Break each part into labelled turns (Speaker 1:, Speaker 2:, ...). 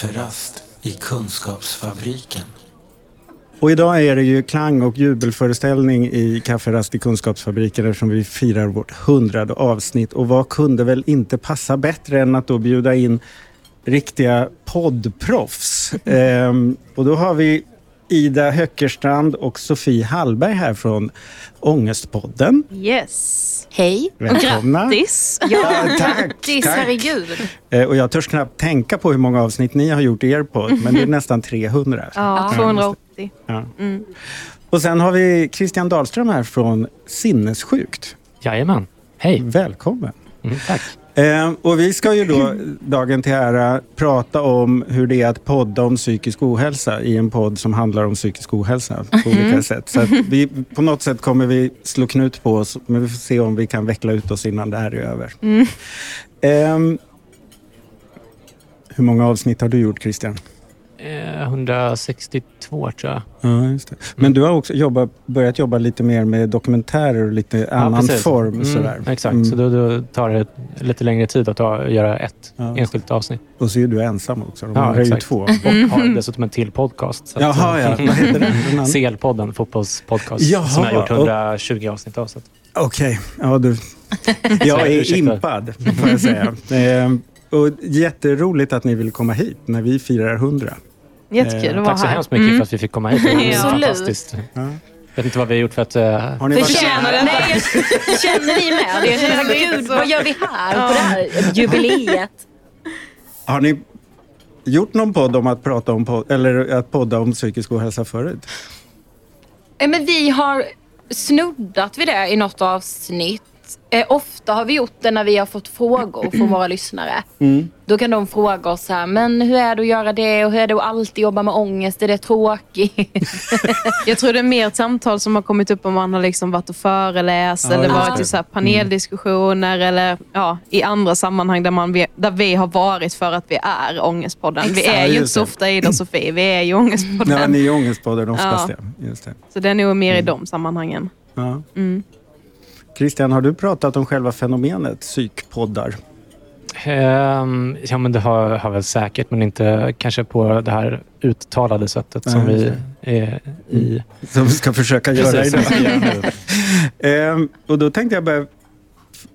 Speaker 1: kafferast i Kunskapsfabriken.
Speaker 2: Och idag är det ju klang och jubelföreställning i Kafferast i Kunskapsfabriken eftersom vi firar vårt hundrade avsnitt. Och vad kunde väl inte passa bättre än att då bjuda in riktiga poddproffs. ehm, och då har vi Ida Höckerstrand och Sofie Hallberg här från Ångestpodden.
Speaker 3: Yes.
Speaker 4: Hej.
Speaker 2: Välkomna.
Speaker 3: Och grattis.
Speaker 2: Ja, tack,
Speaker 4: Grattis,
Speaker 2: tack.
Speaker 4: herregud.
Speaker 2: Eh, och jag törs knappt tänka på hur många avsnitt ni har gjort i er podd, men det är nästan 300.
Speaker 3: Ja,
Speaker 4: Ja.
Speaker 3: 280.
Speaker 2: Ja.
Speaker 3: Mm.
Speaker 2: Och sen har vi Christian Dahlström här från Sinnessjukt.
Speaker 5: Jajamän. Hej.
Speaker 2: Välkommen.
Speaker 5: Mm, tack.
Speaker 2: Eh, och vi ska ju då, dagen till ära, prata om hur det är att podda om psykisk ohälsa i en podd som handlar om psykisk ohälsa på olika sätt. Så vi, på något sätt kommer vi slå knut på oss, men vi får se om vi kan veckla ut oss innan det här är över. Ehm, hur många avsnitt har du gjort Christian?
Speaker 5: Eh, 162 tror jag.
Speaker 2: Ja, just det. Men du har också jobbat, börjat jobba lite mer med dokumentärer och lite annan
Speaker 5: precis.
Speaker 2: form.
Speaker 5: Mm,
Speaker 2: Sådär.
Speaker 5: Exakt,
Speaker 2: Mm.
Speaker 5: så då, då tar det lite längre tid att ta, göra ett
Speaker 2: Ja.
Speaker 5: enskilt avsnitt.
Speaker 2: Och så är du ensam också. De
Speaker 5: Ja,
Speaker 2: är ju två.
Speaker 5: Och har dessutom en till podcast. så att-
Speaker 2: Jaha, ja. Vad heter den?
Speaker 5: CL-podden, fotbollspodcast,
Speaker 2: Jaha,
Speaker 5: som jag har gjort
Speaker 2: och-
Speaker 5: 120 avsnitt av.
Speaker 2: Okej, ja du. Jag är impad, får jag säga. Ehm, och jätteroligt att ni vill komma hit när vi firar 100.
Speaker 3: Jättekul
Speaker 2: Eh,
Speaker 3: att vara
Speaker 5: tack så
Speaker 3: här.
Speaker 5: hemskt mycket för att vi fick komma hit. Det var fantastiskt.
Speaker 2: Ja.
Speaker 5: Jag vet inte vad vi har gjort för att... Uh,
Speaker 2: Har ni varit,
Speaker 4: Förtjänar det? Nej, jag känner ni med det? Jag känner så här, gud, vad gör vi här på det här jubileet?
Speaker 2: har ni gjort någon podd om att prata om pod- eller att podda om psykisk ohälsa förut?
Speaker 4: Eh, Men vi har snuddat vid det i något avsnitt. Eh, ofta har vi gjort det när vi har fått frågor från våra lyssnare. Då kan de fråga oss så här, men hur är det att göra det och hur är det att alltid jobba med ångest? Är det tråkigt?
Speaker 3: Jag tror det är mer ett samtal som har kommit upp om man har liksom varit och föreläst
Speaker 2: Ja,
Speaker 3: eller varit
Speaker 2: det.
Speaker 3: i så här paneldiskussioner eller ja, i andra sammanhang där, man, där vi har varit för att vi är Ångestpodden. Vi
Speaker 4: Exakt.
Speaker 3: är
Speaker 2: Ja,
Speaker 3: ju inte så ofta Ida och Sofie, vi är ju Ångestpodden.
Speaker 2: Nej, ni är Ångestpodden oftast, ja.
Speaker 3: Ja.
Speaker 2: Just det.
Speaker 3: Så det är nog mer i de sammanhangen.
Speaker 2: Ja.
Speaker 3: Mm.
Speaker 2: Christian, har du pratat om själva fenomenet psykpoddar?
Speaker 5: Ehm, ja, men det har, har väl säkert, men inte kanske på det här uttalade sättet som
Speaker 2: Nej,
Speaker 5: vi
Speaker 2: just
Speaker 5: är i.
Speaker 2: Som vi ska försöka göra
Speaker 5: Precis,
Speaker 2: idag.
Speaker 5: som vi.
Speaker 2: Ehm, och då tänkte jag börja...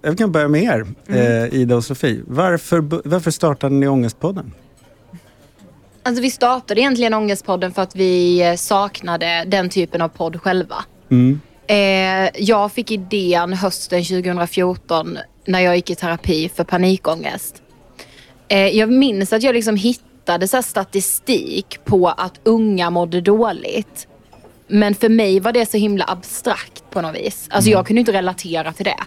Speaker 2: Jag kan börja med er,
Speaker 3: Mm.
Speaker 2: eh, Ida och Sofie. Varför, varför startade ni Ångestpodden?
Speaker 4: Alltså vi startade egentligen Ångestpodden för att vi eh, saknade den typen av podd själva.
Speaker 2: Mm.
Speaker 4: Eh, jag fick idén hösten 2014 när jag gick i terapi för panikångest. Eh, jag minns att jag liksom hittade så statistik på att unga mådde dåligt. Men för mig var det så himla abstrakt på något vis. Alltså jag kunde inte relatera till det.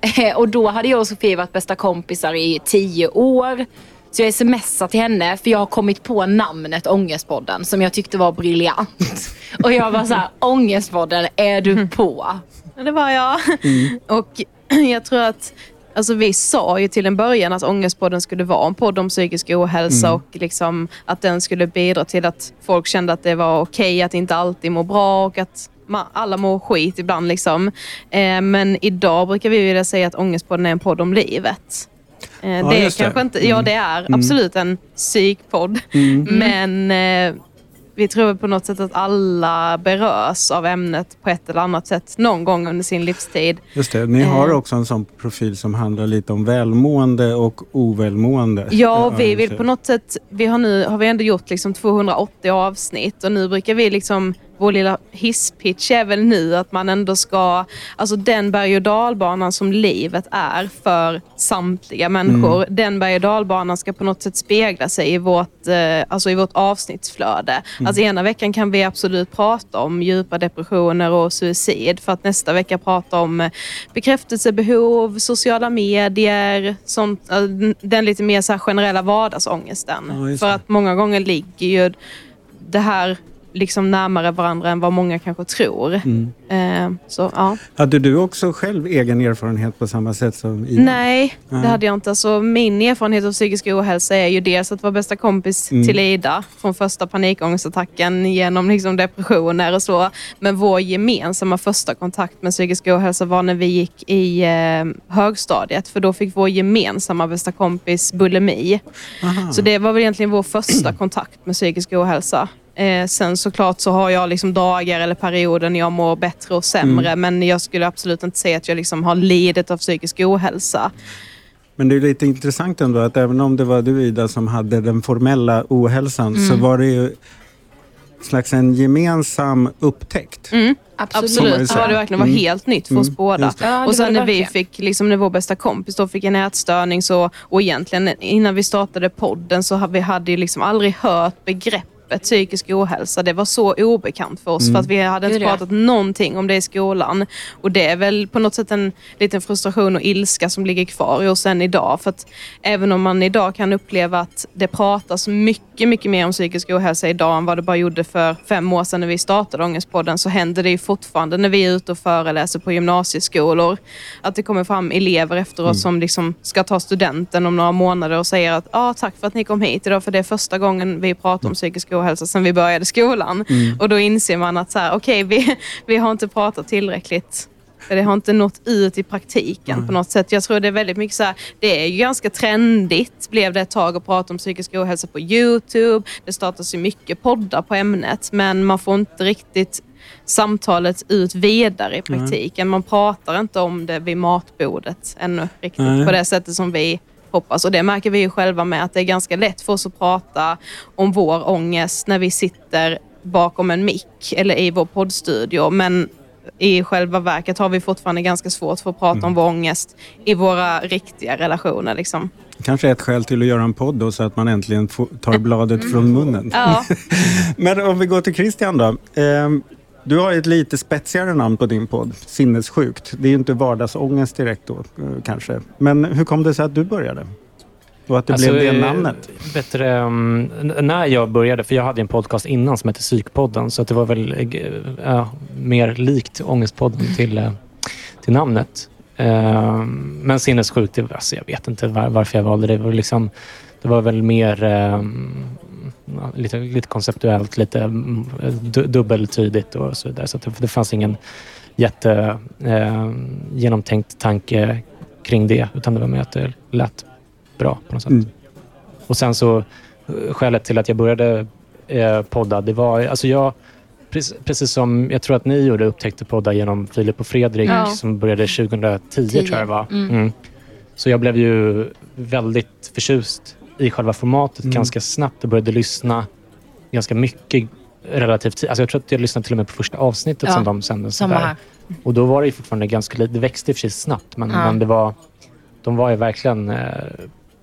Speaker 4: Eh, och då hade jag och Sofie varit bästa kompisar i tio år. Så jag smsade till henne för jag har kommit på namnet Ångestpodden som jag tyckte var briljant. Och jag var så här, Ångestpodden, är du på?
Speaker 3: Ja, Det var jag. Och jag tror att Alltså vi sa ju till en början att Ångestpodden skulle vara en podd om psykisk ohälsa och liksom att den skulle bidra till att folk kände att det var okej att inte alltid må bra och att alla mår skit ibland. Liksom. Eh, men idag brukar vi vilja säga att Ångestpodden är en podd om livet. Eh, det är
Speaker 2: just det.
Speaker 3: kanske inte, ja det är absolut en psykpodd. Men eh, vi tror på något sätt att alla berörs av ämnet på ett eller annat sätt någon gång under sin livstid.
Speaker 2: Just det, ni har
Speaker 3: Eh.
Speaker 2: också en sån profil som handlar lite om välmående och ovälmående.
Speaker 3: Ja, och vi vill
Speaker 2: det.
Speaker 3: på något sätt, vi har nu har vi ändå gjort liksom 280 avsnitt och nu brukar vi liksom, vår lilla hisspitch är väl nu att man ändå ska, alltså den berg och dalbanan som livet är för samtliga människor, den berg och dalbanan ska på något sätt spegla sig i vårt, eh, alltså i vårt avsnittsflöde. Alltså ena veckan kan vi absolut prata om djupa depressioner och suicid för att nästa vecka prata om eh, bekräftelsebehov, sociala medier, sånt, eh, den lite mer så generella vardagsångesten.
Speaker 2: Ja,
Speaker 3: för att många gånger ligger ju det här liksom närmare varandra än vad många kanske tror.
Speaker 2: Mm.
Speaker 3: Eh, så ja.
Speaker 2: Hade du också själv egen erfarenhet på samma sätt som Ida?
Speaker 3: Nej, det hade jag inte. Alltså, min erfarenhet av psykisk ohälsa är ju dels att vara bästa kompis
Speaker 2: Mm.
Speaker 3: till Ida från första panikångestattacken genom liksom depressioner och så. Men vår gemensamma första kontakt med psykisk ohälsa var när vi gick i eh, högstadiet. För då fick vår gemensamma bästa kompis bulimi.
Speaker 2: Aha.
Speaker 3: Så det var väl egentligen vår första kontakt med psykisk ohälsa. Eh, sen såklart så har jag liksom dagar eller perioder när jag mår bättre och sämre.
Speaker 2: Mm.
Speaker 3: Men jag skulle absolut inte säga att jag liksom har lidit av psykisk ohälsa.
Speaker 2: Men det är lite intressant ändå att även om det var du Ida som hade den formella ohälsan
Speaker 3: Mm.
Speaker 2: så var det ju slags en gemensam upptäckt.
Speaker 3: Mm,
Speaker 4: Absolut.
Speaker 3: Absolut, det
Speaker 2: säga.
Speaker 3: var verkligen. Var
Speaker 2: Mm.
Speaker 3: helt nytt för oss
Speaker 2: Mm,
Speaker 3: båda.
Speaker 4: Ja,
Speaker 3: och sen när vi
Speaker 4: verkligen.
Speaker 3: fick, liksom när vår bästa kompis då fick en ätstörning så, och egentligen innan vi startade podden så hade vi hade ju liksom aldrig hört begreppet psykisk ohälsa. Det var så obekant för oss för att vi hade inte pratat någonting om det i skolan. Och det är väl på något sätt en liten frustration och ilska som ligger kvar i oss än idag. För att även om man idag kan uppleva att det pratas mycket, mycket mer om psykisk ohälsa idag än vad det bara gjorde för fem år sedan när vi startade Ångestpodden så händer det ju fortfarande när vi är ute och föreläser på gymnasieskolor. Att det kommer fram elever efter oss som liksom ska ta studenten om några månader och säger att ah, tack för att ni kom hit idag för det är första gången vi pratar om psykisk ohälsa sedan vi började skolan. Och då inser man att så här, okej, vi, vi har inte pratat tillräckligt för det har inte nått ut i praktiken på något sätt. Jag tror det är väldigt mycket så här, det är ju ganska trendigt blev det ett tag att prata om psykisk ohälsa på Youtube. Det startas ju mycket poddar på ämnet men man får inte riktigt samtalet ut vidare i praktiken. Man pratar inte om det vid matbordet ännu riktigt
Speaker 2: Nej.
Speaker 3: på det sättet som vi hoppas. Och det märker vi ju själva med att det är ganska lätt för oss att prata om vår ångest när vi sitter bakom en mick eller i vår poddstudio. Men i själva verket har vi fortfarande ganska svårt för att prata om vår ångest i våra riktiga relationer. Liksom.
Speaker 2: Kanske ett skäl till att göra en podd då, så att man äntligen tar bladet från munnen.
Speaker 3: Ja,
Speaker 2: Men om vi går till Christian då. Ehm, du har ett lite spetsigare namn på din podd, Sinnessjukt. Det är ju inte vardagsångest direkt då eh, kanske. Men hur kom det sig att du började? Och att det blev det
Speaker 5: eh,
Speaker 2: namnet?
Speaker 5: Bättre, um, n- när jag började, för jag hade en podcast innan som hette Psykpodden, så det var väl ja, mer likt Ångestpodden till, till namnet. Um, men sinnessjukt, alltså, jag vet inte var, varför jag valde det. Det var, liksom, det var väl mer um, ja, lite, lite konceptuellt, lite mm, du, dubbeltydigt och så vidare. Så att det, det fanns ingen jätte eh, genomtänkt tanke kring det, utan det var mer att det lät bra på något sätt.
Speaker 2: Mm.
Speaker 5: Och sen så, eh, skälet till att jag började eh, podda, det var, alltså jag, precis, precis som jag tror att ni gjorde, upptäckte podda genom Filip och Fredrik
Speaker 3: Ja.
Speaker 5: som började 2010
Speaker 4: Tio.
Speaker 5: tror jag det var.
Speaker 4: Mm.
Speaker 5: Mm. Så jag blev ju väldigt förtjust i själva formatet
Speaker 2: Mm.
Speaker 5: ganska snabbt och började lyssna ganska mycket relativt. Alltså jag tror att jag lyssnade till och med på första avsnittet
Speaker 4: Ja,
Speaker 5: som de sände. Och då var det ju fortfarande ganska lite, det växte i och för sig snabbt men,
Speaker 4: Ja.
Speaker 5: men det var, de var ju verkligen eh,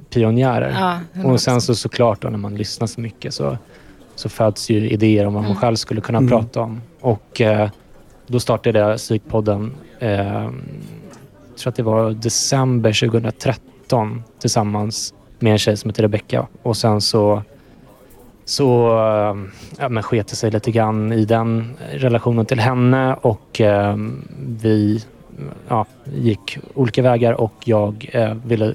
Speaker 5: pionjärer.
Speaker 4: Ja,
Speaker 5: Och sen så såklart då när man lyssnar så mycket så, så föds ju idéer om vad man
Speaker 4: Mm.
Speaker 5: själv skulle kunna
Speaker 2: Mm.
Speaker 5: prata om. Och eh, då startade jag Psykpodden, eh, jag tror att det var december 2013 tillsammans med en tjej som heter Rebecca. Och sen så så eh, ja, men sket det sig lite grann i den relationen till henne och eh, vi ja, gick olika vägar och jag eh, ville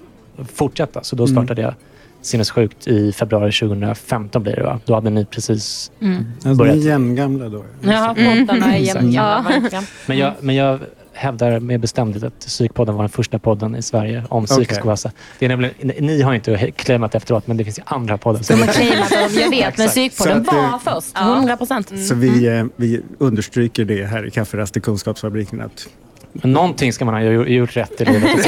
Speaker 5: fortsätta. Så då
Speaker 2: Mm.
Speaker 5: startade jag Sinnessjukt i februari 2015 blir det va? Då hade ni precis...
Speaker 4: Mm.
Speaker 2: Alltså, ni
Speaker 5: börjat.
Speaker 2: är jämngamla då?
Speaker 4: Ja,
Speaker 3: Mm.
Speaker 4: poddarna är
Speaker 5: Exakt.
Speaker 4: jämna.
Speaker 3: Ja.
Speaker 5: Men jag, men jag hävdar med bestämdhet att Psykpodden var den första podden i Sverige om psykisk
Speaker 2: Okej.
Speaker 5: ohälsa. Det är nämligen, ni har inte claimat efteråt men det finns ju andra poddar. som-
Speaker 4: De har claimat dem, jag vet, men psykpodden
Speaker 2: att, eh,
Speaker 4: var först.
Speaker 3: Ja.
Speaker 4: 100 procent.
Speaker 2: Så vi, eh, vi understryker det här i Kafferast i Kunskapsfabriken att
Speaker 5: Men någonting ska man ha gjort- rätt i livet.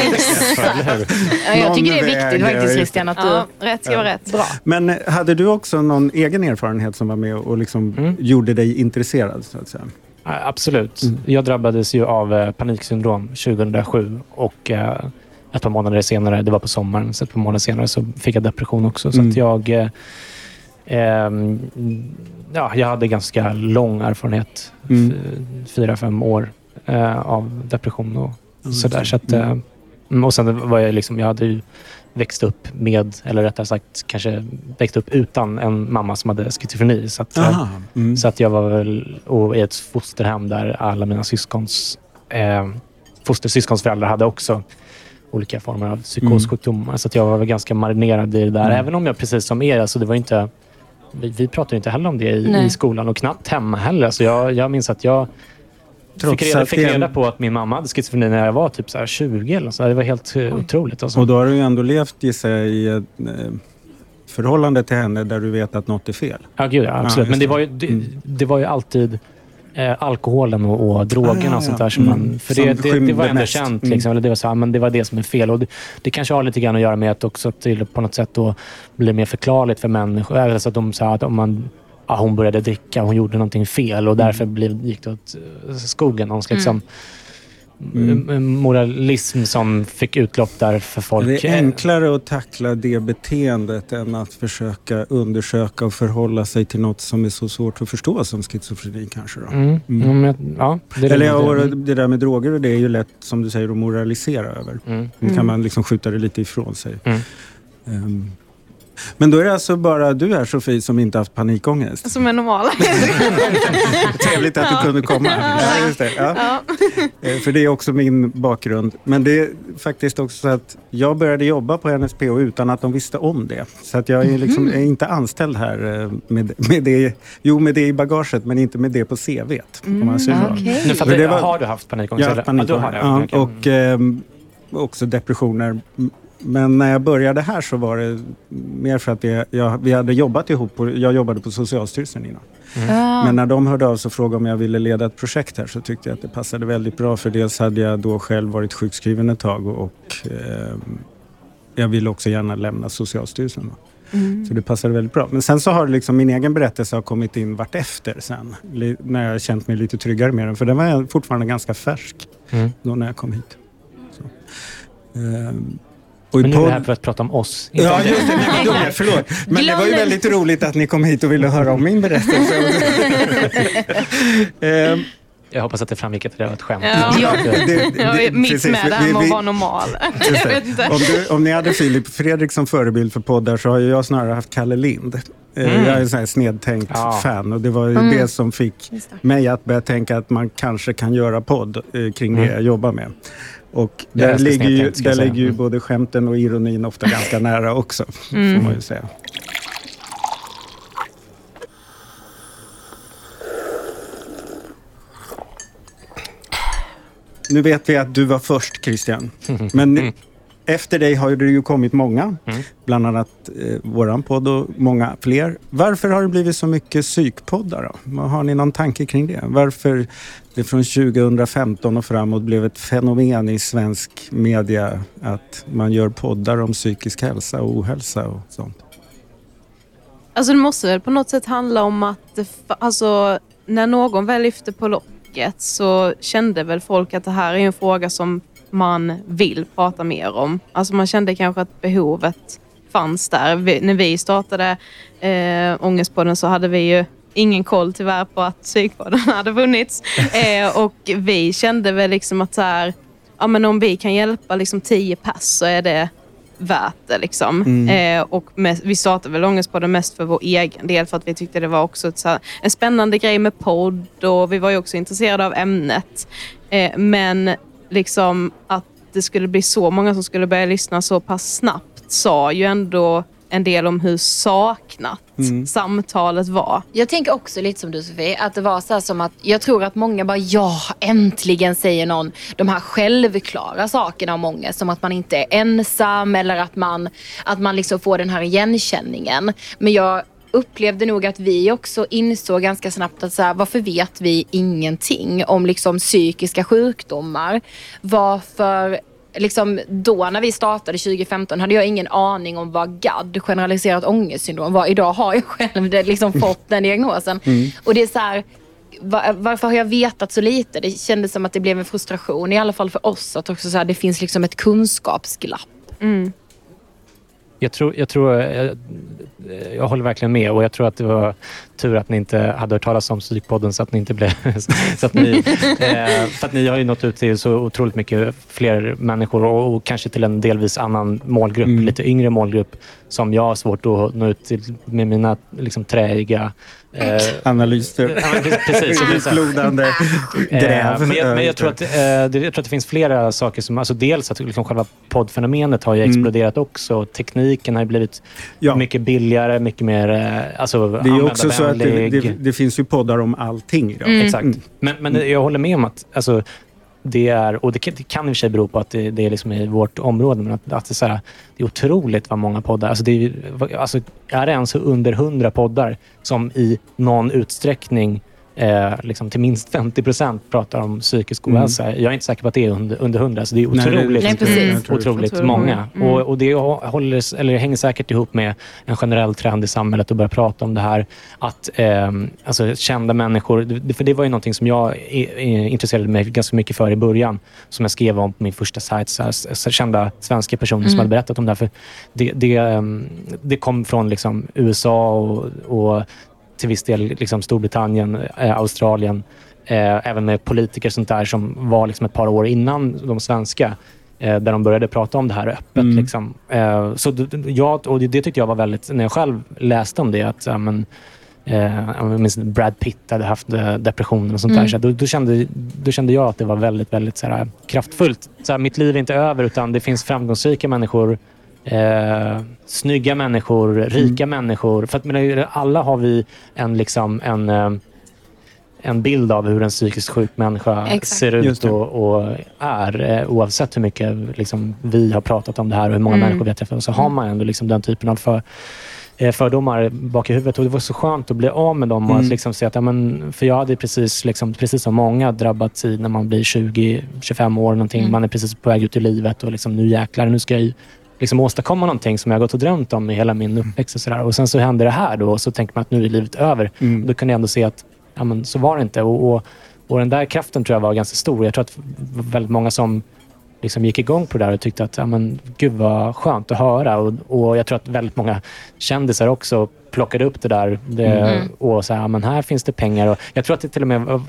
Speaker 4: Ja, jag tycker det är viktigt faktiskt. Christian att du...
Speaker 3: ja, rätt ska vara rätt.
Speaker 4: Bra.
Speaker 2: Men eh, hade du också någon egen erfarenhet som var med och liksom
Speaker 5: Mm.
Speaker 2: gjorde dig intresserad? Så att säga?
Speaker 5: Absolut.
Speaker 2: Mm.
Speaker 5: Jag drabbades ju av eh, paniksyndrom 2007 och eh, ett par månader senare, det var på sommaren, så ett par månader senare så fick jag depression också. Så
Speaker 2: Mm.
Speaker 5: att jag, eh, ehm, ja, jag hade ganska lång erfarenhet,
Speaker 2: Mm.
Speaker 5: fyra, fem år eh, av depression och
Speaker 2: Ja,
Speaker 5: sådär. Så att, eh, Mm, och sen var jag liksom, jag hade ju växt upp med, eller rättare sagt kanske växt upp utan en mamma som hade schizofreni. Så att,
Speaker 2: Aha. Mm.
Speaker 5: så att jag var väl och i ett fosterhem där alla mina syskons eh, fostersyskonsföräldrar hade också olika former av psykossjukdomar. Så att jag var väl ganska marinerad i det där.
Speaker 2: Mm.
Speaker 5: Även om jag precis som er, alltså det var inte, vi, vi pratade inte heller om det i, i skolan och knappt hemma heller. Så jag, jag minns att jag
Speaker 2: Trots
Speaker 5: fick, reda,
Speaker 2: att
Speaker 5: fick reda på att min mamma hade schizofreni när jag var typ så här 20 eller så. Det var helt eh, otroligt. Alltså.
Speaker 2: Och då har du ju ändå levt gissar jag, i ett eh, förhållande till henne där du vet att något är fel.
Speaker 5: Ja, gud, ja, absolut.
Speaker 2: just
Speaker 5: Men det var ju, det,
Speaker 2: Mm.
Speaker 5: det var ju alltid eh, alkoholen och, och drogerna
Speaker 2: Ah, ja,
Speaker 5: och sånt
Speaker 2: ja.
Speaker 5: där. Som
Speaker 2: Mm.
Speaker 5: man, för
Speaker 2: Som
Speaker 5: det, det, det var ändå
Speaker 2: mest.
Speaker 5: känt.
Speaker 2: Mm.
Speaker 5: Liksom, eller det, var så här, men det var det som är fel. Och det, det kanske har lite grann att göra med att också till på något sätt då blir mer förklarligt för människor. Eller så att de sa att om man ja, hon började dricka, hon gjorde någonting fel och därför blev, gick det åt eh, skogen. Någons liksom,
Speaker 2: Mm.
Speaker 5: m- moralism som fick utlopp där för folk.
Speaker 2: Det är enklare att tackla det beteendet än att försöka undersöka och förhålla sig till något som är så svårt att förstå som schizofreni kanske. Då.
Speaker 5: Mm.
Speaker 2: Mm.
Speaker 5: Ja, men, ja, det
Speaker 2: Eller
Speaker 5: det.
Speaker 2: ja, och det där med droger och det är ju lätt som du säger att moralisera över.
Speaker 5: Mm.
Speaker 2: Nu kan man liksom skjuta det lite ifrån sig.
Speaker 5: Mm.
Speaker 2: Men då är det alltså bara du här Sofie som inte haft panikångest?
Speaker 3: Som är normala.
Speaker 2: Trevligt att du kunde komma. Ja, just det. Ja.
Speaker 3: ja.
Speaker 2: Eh, För det är också min bakgrund. Men det är faktiskt också så att jag började jobba på NSPO utan att de visste om det. Så att jag är, liksom, är inte anställd här eh, med, med, det, jo, med det i bagaget men inte med det på CVt. Om man säger så.
Speaker 4: Okej.
Speaker 5: Nu fattar
Speaker 2: Men det
Speaker 5: jag.
Speaker 2: var-
Speaker 5: Har du haft panikångest? Ja, du har det.
Speaker 2: ja, och ehm, också depressioner. Men när jag började här så var det mer för att det, jag, vi hade jobbat ihop. På, jag jobbade på Socialstyrelsen innan.
Speaker 4: Ah.
Speaker 2: Men när de hörde av sig och frågade om jag ville leda ett projekt här så tyckte jag att det passade väldigt bra. För dels hade jag då själv varit sjukskriven ett tag och, och ehm, jag ville också gärna lämna Socialstyrelsen. Då. Så det passade väldigt bra. Men sen så har liksom min egen berättelse har kommit in vartefter sen. När jag har känt mig lite tryggare med den. För den var fortfarande ganska färsk
Speaker 5: Mm.
Speaker 2: då när jag kom hit. Så. Ehm, och
Speaker 5: Men nu är det här för att prata om oss. inte
Speaker 2: Ja,
Speaker 5: om
Speaker 2: just det. Nej, men dumma, förlåt. Men det
Speaker 4: Glöm
Speaker 2: var ju
Speaker 4: det.
Speaker 2: väldigt roligt att ni kom hit och ville höra om min berättelse. Ehm,
Speaker 5: Jag hoppas att det framgick att det var ett skämt.
Speaker 3: Ja.
Speaker 2: det-
Speaker 3: Jag är
Speaker 2: det-
Speaker 3: mitt
Speaker 2: precis,
Speaker 3: med det här
Speaker 2: vi-
Speaker 3: med
Speaker 2: vi-
Speaker 3: att vara normal.
Speaker 2: Det. Om, du, om ni hade Filip Fredrik som förebild för poddar så har jag snarare haft Kalle Lind. Eh,
Speaker 5: Mm.
Speaker 2: Jag är en sån här snedtänkt
Speaker 5: Ja.
Speaker 2: fan och det var ju
Speaker 4: Mm.
Speaker 2: det som fick
Speaker 4: det.
Speaker 2: mig att börja tänka att man kanske kan göra podd eh, kring det
Speaker 5: Mm.
Speaker 2: jag jobbar med. Och där ligger ju, där ligger ju
Speaker 5: Mm.
Speaker 2: både skämten och ironin ofta ganska nära också, får
Speaker 3: Mm.
Speaker 2: man ju säga. Nu vet vi att du var först Christian. Men efter dig har det ju kommit många.
Speaker 5: Mm.
Speaker 2: Bland annat eh, våran podd och många fler. Varför har det blivit så mycket psykpoddar då? Har ni någon tanke kring det? Varför det från 2015 och framåt blev ett fenomen i svensk media att man gör poddar om psykisk hälsa och ohälsa och sånt?
Speaker 3: Alltså det måste väl på något sätt handla om att alltså, när någon väl lyfte på locket så kände väl folk att det här är en fråga som man vill prata mer om. Alltså man kände kanske att behovet fanns där. Vi, när vi startade eh, Ångestpodden så hade vi ju ingen koll tyvärr på att psykpodden hade funnits. Eh, och vi kände väl liksom att så här, ja, men om vi kan hjälpa liksom tio pass så är det värt det. Liksom. Eh, och mest, vi startade väl Ångestpodden mest för vår egen del för att vi tyckte det var också ett, här, en spännande grej med podd och vi var ju också intresserade av ämnet. Eh, men liksom att det skulle bli så många som skulle börja lyssna så pass snabbt sa ju ändå en del om hur saknat samtalet var.
Speaker 4: Jag tänker också lite som du Sofie, att det var så här som att jag tror att många bara ja, äntligen säger någon de här självklara sakerna om ångest. Som att man inte är ensam eller att man, att man liksom får den här igenkänningen. Men jag upplevde nog att vi också insåg ganska snabbt att så här, varför vet vi ingenting om liksom psykiska sjukdomar? Varför liksom då när vi startade 2015 hade jag ingen aning om vad GAD, generaliserat ångestsyndrom var. Idag har jag själv det, liksom fått den diagnosen. Och det är så här, va- varför har jag vetat så lite? Det kändes som att det blev en frustration, i alla fall för oss, att också så här, det finns liksom ett kunskapsglapp.
Speaker 5: Jag tror, jag, tror jag, jag håller verkligen med och jag tror att det var tur att ni inte hade hört talas om Psykpodden så att ni inte blev... så att ni, eh, för att ni har ju nått ut till så otroligt mycket fler människor och, och kanske till en delvis annan målgrupp,
Speaker 2: Mm.
Speaker 5: lite yngre målgrupp som jag har svårt att nå ut till med mina liksom, träiga eh,
Speaker 2: Analyser.
Speaker 5: Ja, precis.
Speaker 2: Djuplodande
Speaker 5: Eh,
Speaker 2: gräv.
Speaker 5: Men, jag, men jag, tror att, eh, det, jag tror att det finns flera saker som... Alltså dels att liksom själva poddfenomenet har ju exploderat också. Tekniken har blivit
Speaker 2: Ja.
Speaker 5: mycket billigare, mycket mer eh, alltså,
Speaker 2: Det är också så att det, det, det finns ju poddar om allting idag.
Speaker 3: Mm.
Speaker 5: Exakt. Men, men jag håller med om att alltså, det är, och det kan, det kan i och för sig bero på att det, det är liksom i vårt område, men att, att det, är så här, det är otroligt vad många poddar... Alltså det är, alltså, är det ens under hundra poddar som i någon utsträckning Eh, liksom till minst 50 procent pratar om psykisk
Speaker 2: Mm.
Speaker 5: ohälsa. Jag är inte säker på att det är under, under 100, så det är otroligt,
Speaker 4: Nej,
Speaker 2: det.
Speaker 5: otroligt
Speaker 3: Otroligt
Speaker 5: många.
Speaker 3: Mm.
Speaker 5: Och, och det håller, eller hänger säkert ihop med en generell trend i samhället att börja prata om det här. Att eh, alltså, kända människor, för det var ju någonting som jag intresserade mig ganska mycket för i början. Som jag skrev om på min första sajt. Så här, så kända svenska personer som
Speaker 3: Mm.
Speaker 5: hade berättat om det här. För det, det, ehm, det kom från liksom, USA och, och till viss del liksom Storbritannien, eh, Australien. Eh, även med politiker sånt där som var liksom ett par år innan de svenska. Eh, där de började prata om det här öppet.
Speaker 2: Mm.
Speaker 5: Liksom. Eh, så jag, och det, tyckte jag var väldigt, när jag själv läste om det, att ja, men, eh, jag minns Brad Pitt hade haft eh, depression och sånt
Speaker 3: Mm.
Speaker 5: där. Så då, då, kände, då kände jag att det var väldigt, väldigt så här, kraftfullt. Så här, mitt liv är inte över utan det finns framgångsrika människor Eh, snygga människor, rika människor. För att, men, alla har vi en, liksom, en, eh, en bild av hur en psykiskt sjuk människa
Speaker 4: Exakt.
Speaker 5: ser ut och, och är. Eh, oavsett hur mycket liksom, vi har pratat om det här och hur många
Speaker 3: Mm.
Speaker 5: människor vi har träffat. Så har man ändå liksom, den typen av för, eh, fördomar bak i huvudet. Och Det var så skönt att bli av med dem. Och
Speaker 2: Mm.
Speaker 5: att liksom se att, ja, men, för jag hade precis, liksom, precis som många drabbats i när man blir 20-25 år. Någonting.
Speaker 4: Mm.
Speaker 5: Man är precis på väg ut i livet och liksom, nu jäklar, nu ska jag liksom åstadkomma någonting som jag gått och drömt om i hela min uppväxt. Och, så och Sen så händer det här då och så tänker man att nu är livet över.
Speaker 2: Mm.
Speaker 5: Då kan jag ändå se att ja, men, så var det inte. Och, och, och den där kraften tror jag var ganska stor. Jag tror att väldigt många som liksom gick igång på det där och tyckte att ja, men, gud vad skönt att höra. Och, och jag tror att väldigt många kändisar också plockade upp det där det,
Speaker 4: Mm.
Speaker 5: och sa ja, men här finns det pengar. Och jag tror att det till och med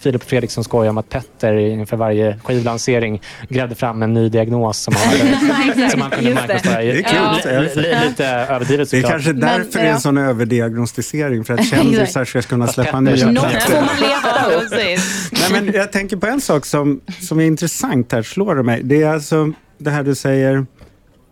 Speaker 5: Filip Fredriksson skojar om att Petter inför varje skivlansering grävde fram en ny diagnos som han, hade, som han kunde
Speaker 4: det.
Speaker 5: marknadsföra.
Speaker 2: Det är
Speaker 5: li- li- Lite överdrivet
Speaker 2: Det är
Speaker 5: såklart.
Speaker 2: kanske
Speaker 4: Men,
Speaker 2: därför det är
Speaker 4: ja.
Speaker 2: en sån överdiagnostisering. För att kändisar ska kunna släppa nya
Speaker 4: Något
Speaker 2: plattor.
Speaker 4: får man
Speaker 3: Ja, precis.
Speaker 2: Nej, men jag tänker på en sak som, som är intressant här, slår det mig. Det är alltså det här du säger,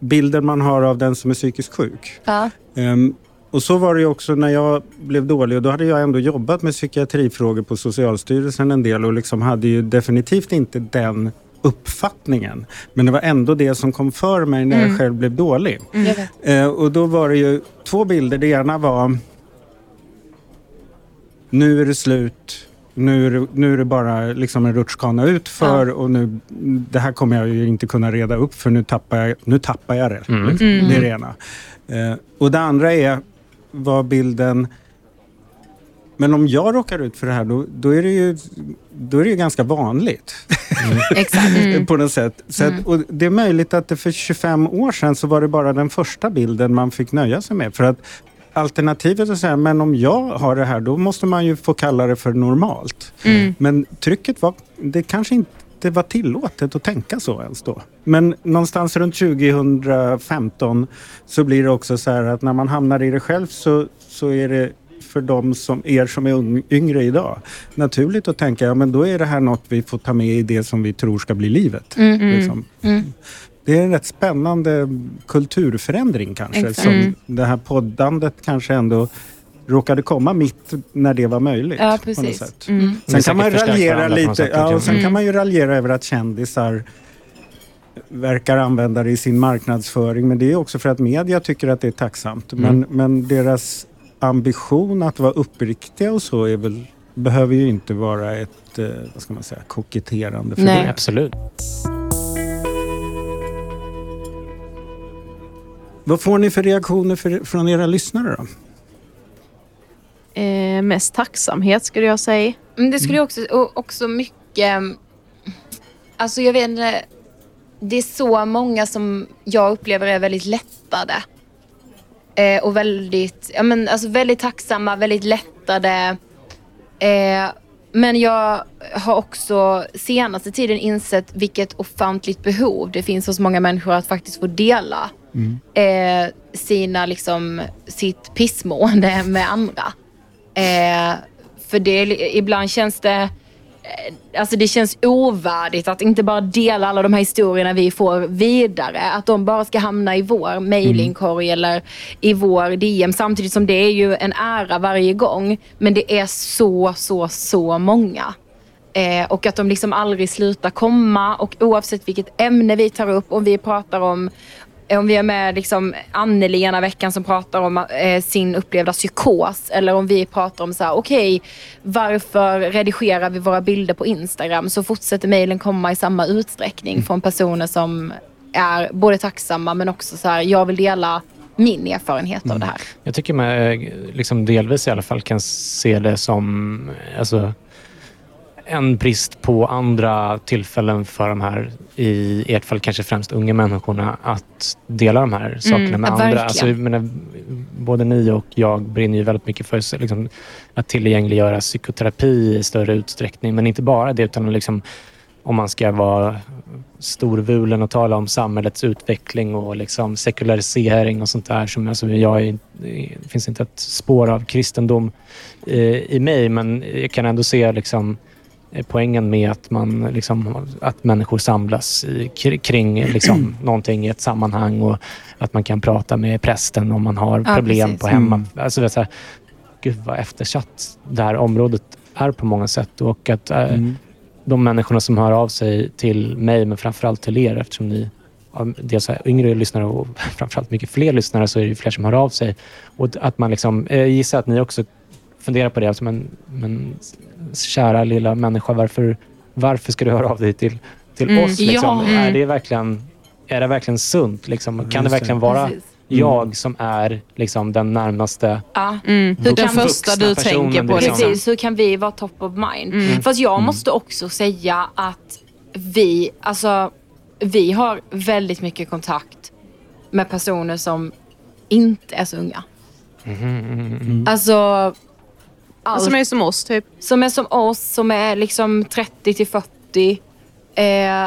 Speaker 2: bilden man har av den som är psykiskt sjuk.
Speaker 4: Ja.
Speaker 2: Ehm, och så var det ju också när jag blev dålig och då hade jag ändå jobbat med psykiatrifrågor på Socialstyrelsen en del och liksom hade ju definitivt inte den uppfattningen. Men det var ändå det som kom för mig när jag själv blev dålig.
Speaker 4: Vet.
Speaker 2: Eh, och då var det ju två bilder. Det ena var nu är det slut. Nu är det, nu är det bara liksom en rutschkana utför och nu, det här kommer jag ju inte kunna reda upp för nu tappar jag, nu tappar jag det.
Speaker 5: Mm.
Speaker 2: Liksom.
Speaker 3: Mm.
Speaker 2: Det är det ena. Eh, och det andra är, var bilden men om jag råkar ut för det här då, då, är, det ju, då är det ju ganska vanligt.
Speaker 4: Exakt.
Speaker 3: Mm.
Speaker 2: på något sätt. Så
Speaker 4: Mm.
Speaker 2: att, och det är möjligt att det för 25 år sedan så var det bara den första bilden man fick nöja sig med. För att alternativet att säga, men om jag har det här då måste man ju få kalla det för normalt.
Speaker 3: Mm.
Speaker 2: Men trycket var, det kanske inte var tillåtet att tänka så ens då. Men någonstans runt 2015 så blir det också så här att när man hamnar i det själv så, så är det för de som er som är yngre idag naturligt att tänka ja men då är det här något vi får ta med i det som vi tror ska bli livet.
Speaker 4: Mm.
Speaker 2: Liksom.
Speaker 4: Mm.
Speaker 2: Det är en rätt spännande kulturförändring kanske.
Speaker 4: Exakt.
Speaker 2: Som
Speaker 3: Mm.
Speaker 2: det här poddandet kanske ändå råkade komma mitt när det var möjligt.
Speaker 4: Ja,
Speaker 2: På något
Speaker 4: precis.
Speaker 2: sätt.
Speaker 3: Mm.
Speaker 2: Sen kan man raljera lite, ja, och sen
Speaker 3: Mm.
Speaker 2: kan man ju raljera över att kändisar verkar använda det i sin marknadsföring. Men det är också för att media tycker att det är tacksamt. Men,
Speaker 5: Mm.
Speaker 2: men deras ambition att vara uppriktiga och så är väl, behöver ju inte vara ett eh, vad ska man säga, koketterande för
Speaker 4: Nej.
Speaker 2: det.
Speaker 5: Absolut.
Speaker 2: Vad får ni för reaktioner för, från era lyssnare då?
Speaker 3: Eh, mest tacksamhet skulle jag säga.
Speaker 4: Men det skulle ju också, och också mycket... Alltså jag vet inte. Det är så många som jag upplever är väldigt lättade. Eh, och väldigt, ja men alltså väldigt tacksamma, väldigt lättade. Eh, men jag har också senaste tiden insett vilket ofantligt behov det finns hos många människor att faktiskt få dela eh, sina, liksom, sitt pissmående med andra. Eh, för det, ibland känns det eh, Alltså det känns ovärdigt att inte bara dela alla de här historierna vi får vidare. Att de bara ska hamna i vår mejlingkorg eller i vår DM. Samtidigt som det är ju en ära varje gång. Men det är så, så, så många. Eh, och att de liksom aldrig slutar komma. Och oavsett vilket ämne vi tar upp, om vi pratar om om vi är med liksom Anneli ena veckan som pratar om eh, sin upplevda psykos eller om vi pratar om så här, okej, varför redigerar vi våra bilder på Instagram? Så fortsätter mejlen komma i samma utsträckning från personer som är både tacksamma men också så här, jag vill dela min erfarenhet av det här.
Speaker 5: Jag tycker man liksom delvis i alla fall kan se det som alltså, en brist på andra tillfällen för de här, i ert fall kanske främst unga människorna, att dela de här sakerna med
Speaker 4: ja,
Speaker 5: andra. Alltså, jag menar, både ni och jag brinner ju väldigt mycket för liksom, att tillgängliggöra psykoterapi i större utsträckning. Men inte bara det, utan liksom, om man ska vara storvulen och tala om samhällets utveckling och liksom sekularisering och sånt där. Som, alltså, jag är, det finns inte ett spår av kristendom eh, i mig, men jag kan ändå se liksom, poängen med att, man, liksom, att människor samlas i, kr- kring liksom, någonting i ett sammanhang och att man kan prata med prästen om man har
Speaker 4: Ja,
Speaker 5: problem
Speaker 4: precis.
Speaker 5: på hemma. Alltså, det är så här, gud vad eftersatt det här området är på många sätt och att eh,
Speaker 2: Mm.
Speaker 5: de människorna som hör av sig till mig, men framförallt till er eftersom ni dels är yngre lyssnare och framförallt mycket fler lyssnare så är det fler som hör av sig. Och att man liksom, eh, jag gissar att ni också funderar på det. Alltså, men, men kära lilla människa, varför, varför ska du höra av dig till, till
Speaker 3: Mm.
Speaker 5: oss? Liksom?
Speaker 3: Ja.
Speaker 5: Är, det verkligen, är det verkligen sunt? Liksom? Kan det verkligen vara
Speaker 4: Precis.
Speaker 5: jag som är liksom, den närmaste
Speaker 4: Ja.
Speaker 3: Mm.
Speaker 4: Hur
Speaker 3: Den första du
Speaker 5: vuxna
Speaker 3: tänker på.
Speaker 5: liksom-
Speaker 3: Liksom.
Speaker 4: Precis, hur kan vi vara top of mind?
Speaker 3: Mm.
Speaker 4: Fast jag måste också säga att vi, alltså, vi har väldigt mycket kontakt med personer som inte är så unga. Alltså, allt
Speaker 3: Som är som oss, typ.
Speaker 4: som är som oss, som är liksom 30 till 40. Eh,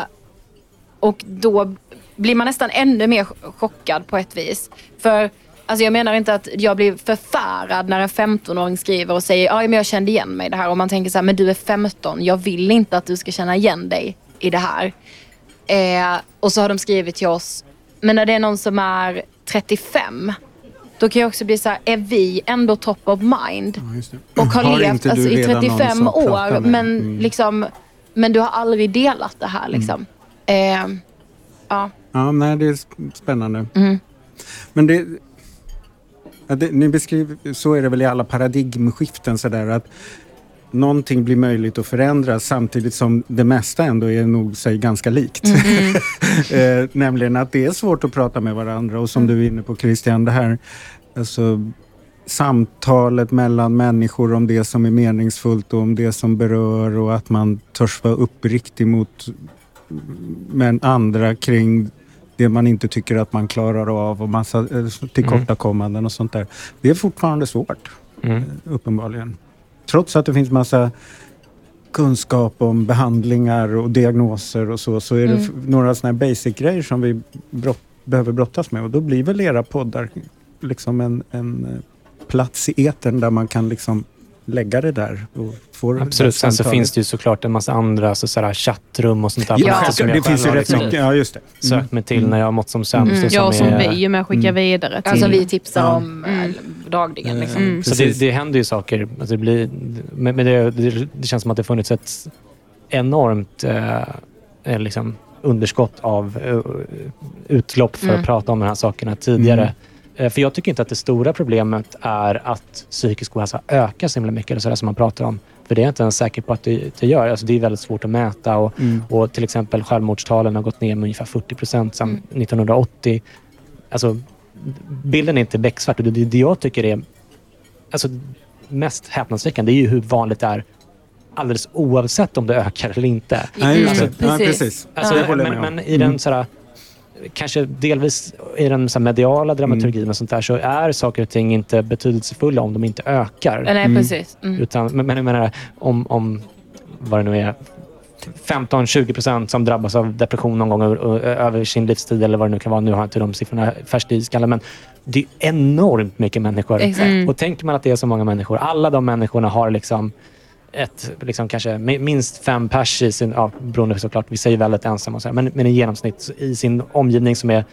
Speaker 4: och då blir man nästan ännu mer chockad på ett vis. För alltså jag menar inte att jag blir förfärad när en 15-åring skriver och säger ja men jag kände igen mig i det här. Och man tänker så här, men du är 15, jag vill inte att du ska känna igen dig i det här. Eh, och så har de skrivit till oss, men när det är någon som är 35, då kan jag också bli så här, är vi ändå top of mind?
Speaker 2: Ja,
Speaker 4: och har,
Speaker 2: Har
Speaker 4: levt alltså, i
Speaker 2: redan någon
Speaker 4: 35
Speaker 2: som pratar
Speaker 4: år. Men,
Speaker 2: Mm.
Speaker 4: liksom, men du har aldrig delat det här. Liksom. Eh, ja.
Speaker 2: Ja, nej, det är sp- spännande.
Speaker 4: Mm.
Speaker 2: Men det, ja, det... Ni beskriver, så är det väl i alla paradigmskiften sådär att någonting blir möjligt att förändra samtidigt som det mesta ändå är nog sig ganska likt. eh, nämligen att det är svårt att prata med varandra och som du är inne på Christian, det här alltså, samtalet mellan människor om det som är meningsfullt och om det som berör och att man törs vara uppriktig mot men andra kring det man inte tycker att man klarar av och massa eh, tillkortakommanden och sånt där. Det är fortfarande svårt,
Speaker 5: Mm.
Speaker 2: uppenbarligen. Trots att det finns massa kunskap om behandlingar och diagnoser och så, så är det
Speaker 4: Mm.
Speaker 2: f- några sådana här basic-grejer som vi brott, behöver brottas med och då blir väl era poddar liksom en, en eh, plats i etern där man kan liksom lägga det där och få
Speaker 5: Absolut. Sen så finns det ju såklart en massa andra så, sådär, chattrum och sånt där. på
Speaker 2: Ja,
Speaker 5: nätet som
Speaker 2: det
Speaker 5: jag
Speaker 2: finns ju rätt
Speaker 5: liksom
Speaker 2: mycket. Ja, just det. Mm.
Speaker 5: sökt mig till när jag har mått som sämst.
Speaker 4: Mm.
Speaker 5: och
Speaker 3: Ja, som
Speaker 5: är-
Speaker 3: vi ju med skickar vidare till.
Speaker 4: Alltså vi tipsar
Speaker 2: Ja.
Speaker 4: om eh, dagligen. Liksom.
Speaker 3: Mm.
Speaker 5: Så det, det händer ju saker. Alltså det, blir, men det, det, känns som att det funnits ett enormt eh, eh, liksom underskott av eh, utlopp för
Speaker 4: Mm.
Speaker 5: att prata om de här sakerna tidigare. Eh, För jag tycker inte att det stora problemet är att psykisk ohälsa ökar så himla mycket, eller så där som man pratar om. För det är jag inte ens säker på att det, det gör. Alltså det är väldigt svårt att mäta och,
Speaker 2: Mm.
Speaker 5: och till exempel självmordstalen har gått ner med ungefär 40 procent sedan 1980. Alltså, bilden är inte becksvart det, det jag tycker är alltså, mest häpnadsväckande är ju hur vanligt det är alldeles oavsett om det ökar eller inte.
Speaker 2: Nej, just
Speaker 5: Alltså.
Speaker 2: Ja,
Speaker 4: precis.
Speaker 2: precis.
Speaker 5: Alltså,
Speaker 2: Det håller jag
Speaker 5: men, men i den
Speaker 2: Mm.
Speaker 5: sådär, kanske delvis i den så här, mediala dramaturgin och sånt där så är saker och ting inte betydelsefulla om de inte ökar.
Speaker 4: Nej, precis. Mm.
Speaker 5: Utan, men, men jag menar, om, om vad det nu är, 15-20 procent som drabbas av depression någon gång över, över sin livstid eller vad det nu kan vara. Nu har jag inte de siffrorna färskt i skallen, men det är enormt mycket människor.
Speaker 4: Exakt.
Speaker 3: Mm.
Speaker 5: Och tänker man att det är så många människor, alla de människorna har liksom ett, liksom kanske mi- minst fem pers i sin, ja, beroende såklart, vi säger väldigt ensamma och så här, men, men i genomsnitt i sin omgivning som är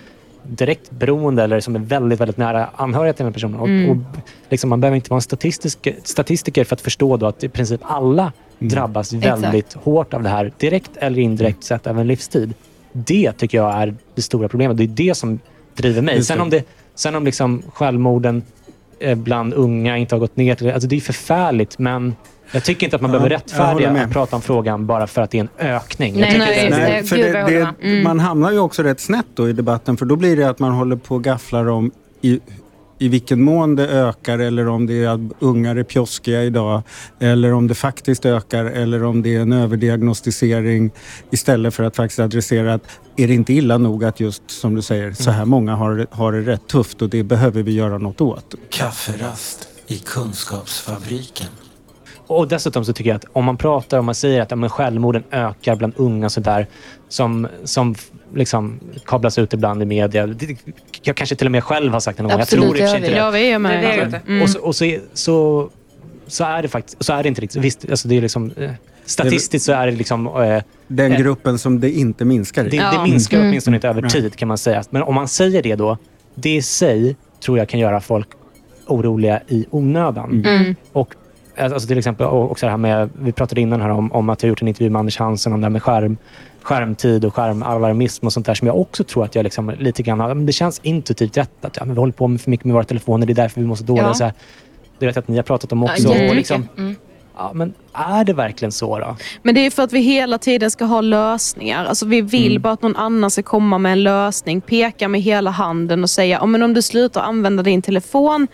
Speaker 5: direkt beroende eller som är väldigt, väldigt nära anhöriga till den personen. Och,
Speaker 3: Mm.
Speaker 5: och liksom, man behöver inte vara en statistisk, statistiker för att förstå då att i princip alla drabbas
Speaker 4: Exakt.
Speaker 5: väldigt hårt av det här, direkt eller indirekt sett över en livstid. Det tycker jag är det stora problemet. Det är det som driver mig. Sen om, det, sen om liksom självmorden eh, bland unga inte har gått ner till... Alltså det är förfärligt, men jag tycker inte att man
Speaker 2: Ja,
Speaker 5: behöver rättfärdiga att prata om frågan bara för att det är en ökning.
Speaker 4: Nej, nej,
Speaker 5: det är-
Speaker 4: nej.
Speaker 2: För det, det,
Speaker 3: med.
Speaker 2: Man hamnar ju också rätt snett då i debatten för då blir det att man håller på och gafflar om i, i vilken mån det ökar eller om det är att ungar är pjoskiga idag eller om det faktiskt ökar eller om det är en överdiagnostisering istället för att faktiskt adressera att är det inte illa nog att just som du säger så här många har, det- har det rätt tufft och det behöver vi göra något åt.
Speaker 1: Kafferast i Kunskapsfabriken.
Speaker 5: Och dessutom så tycker jag att om man pratar, om man säger att ja, men självmorden ökar bland unga så där, som, som liksom kablas ut ibland i media. Det, jag kanske till och med själv har sagt det någon gång. Jag tror
Speaker 4: det
Speaker 5: inte det.
Speaker 3: Ja, vi är med.
Speaker 4: Det är
Speaker 3: Alltså.
Speaker 4: det.
Speaker 3: Mm.
Speaker 5: Och, så, och så, är- så, så är det faktiskt så är det inte riktigt. Visst, alltså det är liksom, eh, statistiskt så är det liksom... Eh,
Speaker 2: Den
Speaker 5: Eh.
Speaker 2: gruppen som det inte minskar i.
Speaker 5: det,
Speaker 3: Ja.
Speaker 5: det minskar
Speaker 4: Mm.
Speaker 5: åtminstone inte över tid kan man säga. Men om man säger det då, det i sig tror jag kan göra folk oroliga i onödan.
Speaker 3: Mm.
Speaker 5: Och alltså till exempel och också det här med, vi pratade innan här om, om att jag gjort en intervju med Anders Hansen om det här med skärm, skärmtid och skärmalarmism och sånt där som jag också tror att jag liksom lite grann, har- det känns intuitivt rätt att ja, men vi håller på med för mycket med våra telefoner, det är därför vi måste dåliga.
Speaker 4: Ja.
Speaker 5: Så här, det vet jag att ni har pratat om
Speaker 4: Ja,
Speaker 5: också. och
Speaker 4: jättemycket.
Speaker 5: liksom,
Speaker 4: Mm.
Speaker 5: ja, men är det verkligen så då?
Speaker 3: Men det är för att vi hela tiden ska ha lösningar. Alltså vi vill
Speaker 5: Mm.
Speaker 3: bara att någon annan ska komma med en lösning, peka med hela handen och säga "Ja, men om du slutar använda din telefon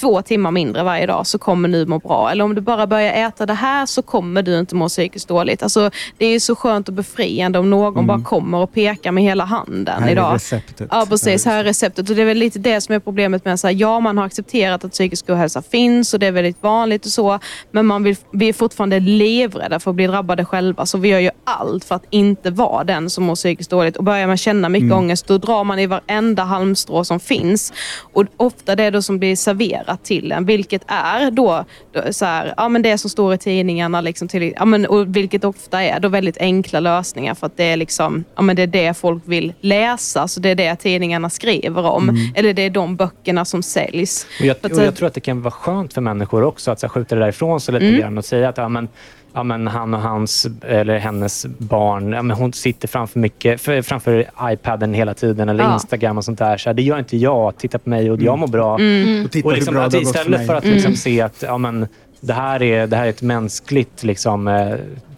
Speaker 3: två timmar mindre varje dag så kommer du må bra. Eller om du bara börjar äta det här så kommer du inte må psykiskt dåligt. Alltså, det är så skönt och befriande om någon bara kommer och pekar med hela handen
Speaker 2: Mm. Här är
Speaker 3: idag.
Speaker 2: receptet.
Speaker 3: Ja, precis. Här är receptet. Och det är väl lite det som är problemet med att ja, man har accepterat att psykisk ohälsa finns och det är väldigt vanligt och så. Men man vill, vi är fortfarande livrädda för att bli drabbade själva. Så vi gör ju allt för att inte vara den som mår psykiskt dåligt. Och börjar man känna mycket ångest, då drar man i varenda halmstrå som finns. Och ofta det är då som blir serverat till en, vilket är då, då så här, ja, men det som står i tidningarna. Liksom till, ja, men, och vilket ofta är då väldigt enkla lösningar för att det är, liksom, ja, men det, är det folk vill läsa. Så det är det tidningarna skriver om. Eller det är de böckerna som säljs.
Speaker 5: Och jag, och jag tror att det kan vara skönt för människor också att så här, skjuta det där ifrån sig lite
Speaker 3: Mm.
Speaker 5: grann och säga att ja, men, ja, men han och hans eller hennes barn, ja, men hon sitter framför, mycket, för, framför iPaden hela tiden eller
Speaker 3: Ja.
Speaker 5: Instagram och sånt där. Så här, det gör inte jag. Titta på mig och jag mår bra.
Speaker 3: Mm.
Speaker 2: Och titta
Speaker 5: Och
Speaker 2: hur
Speaker 5: liksom,
Speaker 2: bra
Speaker 5: att istället för att liksom se att ja, men, det, här är, det här är ett mänskligt liksom, eh,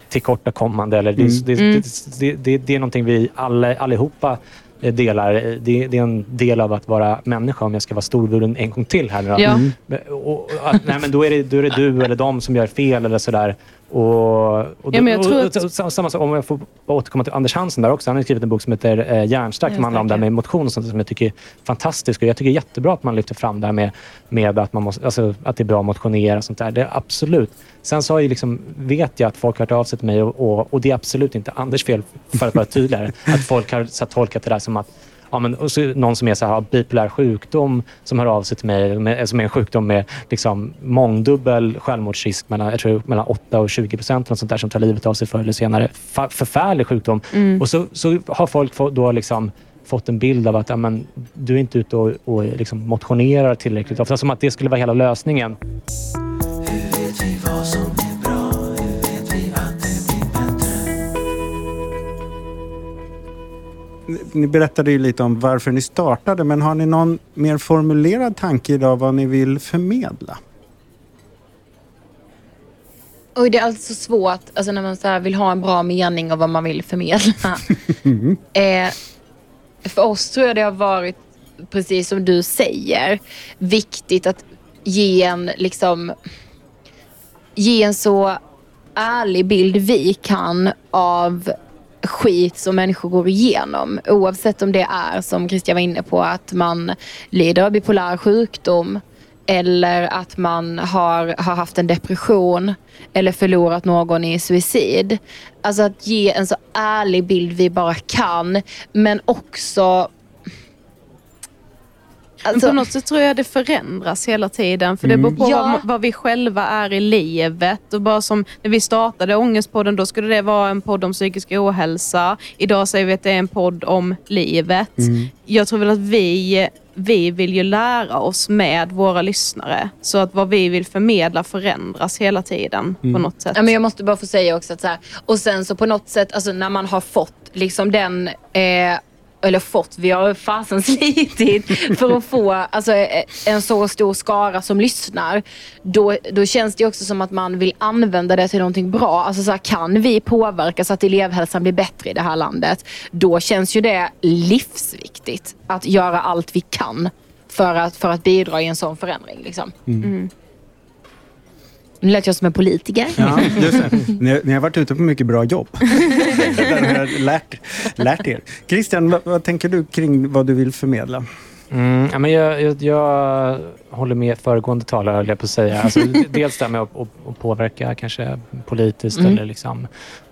Speaker 5: tillkortakommande. Eller det,
Speaker 2: Mm.
Speaker 5: det,
Speaker 3: Mm.
Speaker 5: det, det, det är någonting vi alla, allihopa delar. Det, det är en del av att vara människa, om jag ska vara storvulen en gång till här nu. då.
Speaker 3: Ja.
Speaker 2: Mm.
Speaker 5: Och, att, nej, men då, är det, då är det du eller de som gör fel eller sådär. Och, och,
Speaker 3: Ja, men jag tror
Speaker 5: och,
Speaker 3: att-
Speaker 5: och, och, samma sak, om jag får återkomma till Anders Hansen där också. Han har skrivit en bok som heter eh, Hjärnstark som handlar om det här med motion och sånt som jag tycker är fantastisk. Och jag tycker jättebra att man lyfter fram det här med, med att, man måste, alltså, att det är bra att motionera och sånt där. Det är absolut. Sen så har jag liksom, vet jag att folk har hört av sig till mig och, och, det är absolut inte Anders fel, för att vara tydligare, att folk har så tolkat det där som att Ja, men, och så någon som är så här, bipolär sjukdom som hör av sig till mig, med, som är en sjukdom med liksom, mångdubbel självmordsrisk, mellan, jag tror mellan 8 och 20 procent, något sånt där, som tar livet av sig förr eller senare. Fa- förfärlig sjukdom. Och så, så har folk få, då liksom fått en bild av att ja, men, du är inte ute och, och liksom motionerar tillräckligt ofta, som att det skulle vara hela lösningen.
Speaker 1: Hur vet vi vad som
Speaker 2: Ni berättade ju lite om varför ni startade, men har ni någon mer formulerad tanke idag vad ni vill förmedla?
Speaker 4: Oj, det är alltså svårt alltså när man så vill ha en bra mening av vad man vill förmedla. eh, för oss tror jag det har varit, precis som du säger, viktigt att ge en, liksom, ge en så ärlig bild vi kan av skit som människor går igenom. Oavsett om det är, som Christian var inne på, att man lider av bipolär sjukdom eller att man har, har haft en depression eller förlorat någon i suicid. Alltså att ge en så ärlig bild vi bara kan, men också Alltså,
Speaker 3: på något sätt tror jag det förändras hela tiden. För det beror på
Speaker 4: Ja.
Speaker 3: vad, vad vi själva är i livet. Och bara som när vi startade Ångestpodden, då skulle det vara en podd om psykisk ohälsa. Idag säger vi att det är en podd om livet. Jag tror väl att vi, vi vill ju lära oss med våra lyssnare. Så att vad vi vill förmedla förändras hela tiden på något sätt.
Speaker 4: Ja, men jag måste bara få säga också att så här, och sen så på något sätt, alltså när man har fått liksom den, eh, eller fått, vi har fasen slitit för att få alltså, eh, en så stor skara som lyssnar. Då, då känns det också som att man vill använda det till någonting bra. Alltså så här, kan vi påverka så att elevhälsan blir bättre i det här landet, då känns ju det livsviktigt att göra allt vi kan för att, för att bidra i en sån förändring. Liksom. Nu lät jag som en politiker.
Speaker 2: Ja, just det. Ni, ni har varit ute på mycket bra jobb. Där har jag lärt, lärt er. Christian, vad, vad tänker du kring vad du vill förmedla?
Speaker 5: Mm, ja, men jag, jag, jag håller med föregående talare, höll jag på att säga. Alltså, dels det här med att, att, påverka kanske politiskt
Speaker 4: Mm.
Speaker 5: eller liksom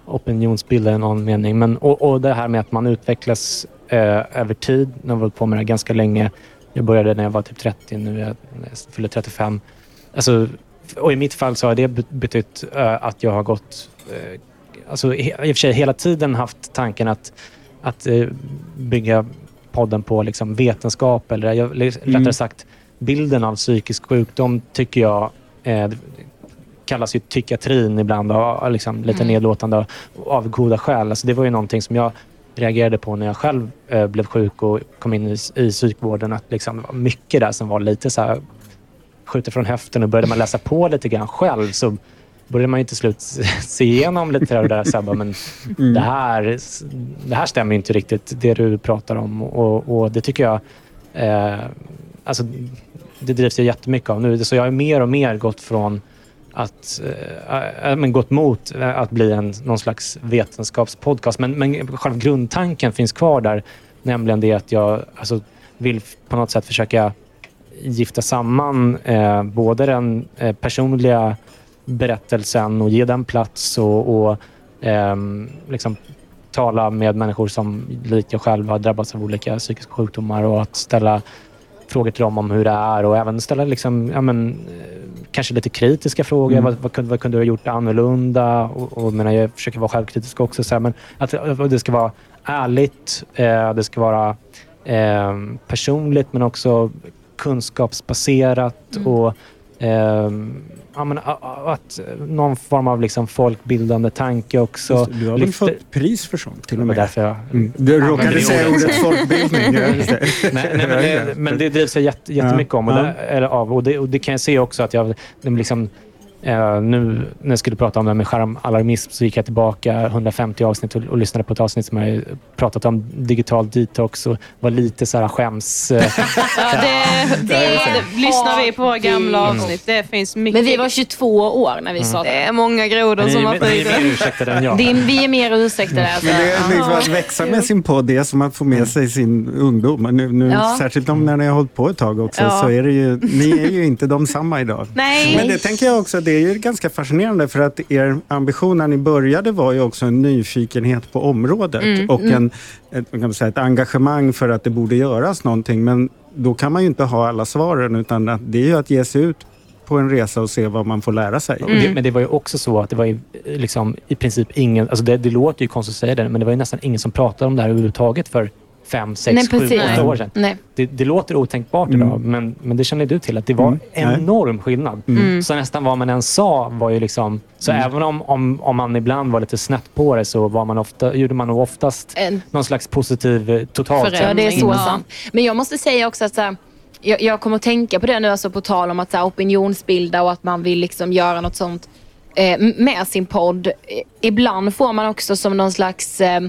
Speaker 5: opinionsbilda i någon mening. Men, och, och det här med att man utvecklas eh, över tid. Jag har hållit på med det här ganska länge. Jag började när jag var typ 30, nu är jag, jag fyller 35. Alltså, och I mitt fall så har det bet- betytt eh, att jag har gått... Eh, alltså, I och för sig hela tiden haft tanken att, att eh, bygga podden på liksom vetenskap eller jag, eller rättare sagt bilden av psykisk sjukdom tycker jag eh, det kallas ju psykiatrin ibland och liksom lite nedlåtande av, av goda skäl. Alltså det var ju någonting som jag reagerade på när jag själv eh, blev sjuk och kom in i, i psykvården. Att liksom, det var mycket där som var lite så här skjuter från höften och började man läsa på lite grann själv så började man ju till slut se igenom lite av det där. Så men det, här, det här stämmer inte riktigt, det du pratar om. Och, och det tycker jag... Eh, alltså, det drivs jag jättemycket av nu. Så jag har mer och mer gått från att, eh, äh, men gått mot eh, att bli en, någon slags vetenskapspodcast. Men, men själva grundtanken finns kvar där. Nämligen det att jag alltså, vill på något sätt försöka gifta samman eh, både den eh, personliga berättelsen och ge den plats och, och ehm, liksom tala med människor som likt jag själv har drabbats av olika psykiska sjukdomar och att ställa frågor till dem om hur det är och även ställa liksom, ja, men, eh, kanske lite kritiska frågor. Vad, vad, kunde, vad kunde du ha gjort annorlunda? Och, och menar, jag försöker vara självkritisk också. Så här, men att att det ska vara ärligt, eh, det ska vara eh, personligt men också kunskapsbaserat och ehm, ja, men, att någon form av liksom folkbildande tanke också.
Speaker 2: Just Du har väl
Speaker 5: lyfter-
Speaker 2: fått pris för sånt till
Speaker 5: Det
Speaker 2: och med?
Speaker 5: därför jag
Speaker 2: Mm. Du råkade säga
Speaker 5: ordet.
Speaker 2: folkbildning.
Speaker 5: Nej, nej, men, det, men det drivs jag jätte, jättemycket om. Och, det, eller av, och, det, och det kan jag se också att jag liksom, eh, nu när jag skulle prata om det här med skärmalarmism så gick jag tillbaka 150 avsnitt och, och lyssnade på ett avsnitt som jag pratat om digital detox och var lite så här skäms... Eh,
Speaker 3: Ja, det, det, det, lyssnar vi på våra gamla avsnitt. Det finns mycket.
Speaker 4: Men vi var 22 år när vi sa
Speaker 3: Det
Speaker 4: det.
Speaker 3: är många grodor
Speaker 5: ni,
Speaker 3: som har
Speaker 5: ni är mer
Speaker 3: flugit.
Speaker 5: ursäktade än jag.
Speaker 4: Din, vi är mer ursäktade. Alltså.
Speaker 2: Men det är liksom att växa med sin podd, det är som att få med sig sin ungdom. Men Nu, nu,
Speaker 4: Ja.
Speaker 2: Särskilt om när ni har hållit på ett tag också,
Speaker 3: Ja.
Speaker 2: så är det ju, ni är ju inte de samma idag.
Speaker 3: Nej.
Speaker 2: Men det tänker jag också, det är ju ganska fascinerande för att er ambition när ni började var ju också en nyfikenhet på området
Speaker 3: Mm.
Speaker 2: och en, ett, kan man säga, ett engagemang för att det borde göras någonting. Men då kan man ju inte ha alla svaren utan att det är ju att ge sig ut på en resa och se vad man får lära sig.
Speaker 3: Mm.
Speaker 5: det, men det var ju också så att det var ju, liksom, i princip ingen... Alltså det, det låter ju konstigt att säga det, men det var ju nästan ingen som pratade om det här överhuvudtaget för fem, sex,
Speaker 4: Nej,
Speaker 5: sju, åtta år sedan.
Speaker 4: Nej.
Speaker 5: Det, det låter otänkbart
Speaker 2: Mm.
Speaker 5: idag, men, men det känner du till att det var
Speaker 2: Mm.
Speaker 5: Enorm skillnad.
Speaker 3: Mm.
Speaker 5: Så nästan vad man än sa var ju liksom... Så
Speaker 2: Mm.
Speaker 5: även om, om, om man ibland var lite snett på det så var man ofta, gjorde man nog oftast
Speaker 4: En,
Speaker 5: någon slags positiv eh, totalt.
Speaker 3: Förändring.
Speaker 4: ja, det är så sant. Men jag måste säga också att så här, jag, jag kommer att tänka på det nu, alltså på tal om att så här, opinionsbilda och att man vill liksom göra något sånt eh, med sin podd. Eh, Ibland får man också som någon slags eh,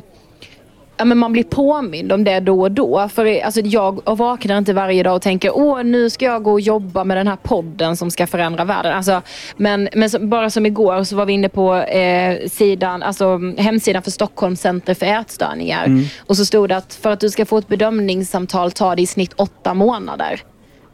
Speaker 4: ja, men man blir påmind om det då och då. För alltså, jag vaknar inte varje dag och tänker åh nu ska jag gå och jobba med den här podden som ska förändra världen. Alltså, men men så, bara som igår så var vi inne på eh, sidan, alltså, hemsidan för Stockholms center för ätstörningar. Och så stod det att för att du ska få ett bedömningssamtal tar det i snitt åtta månader.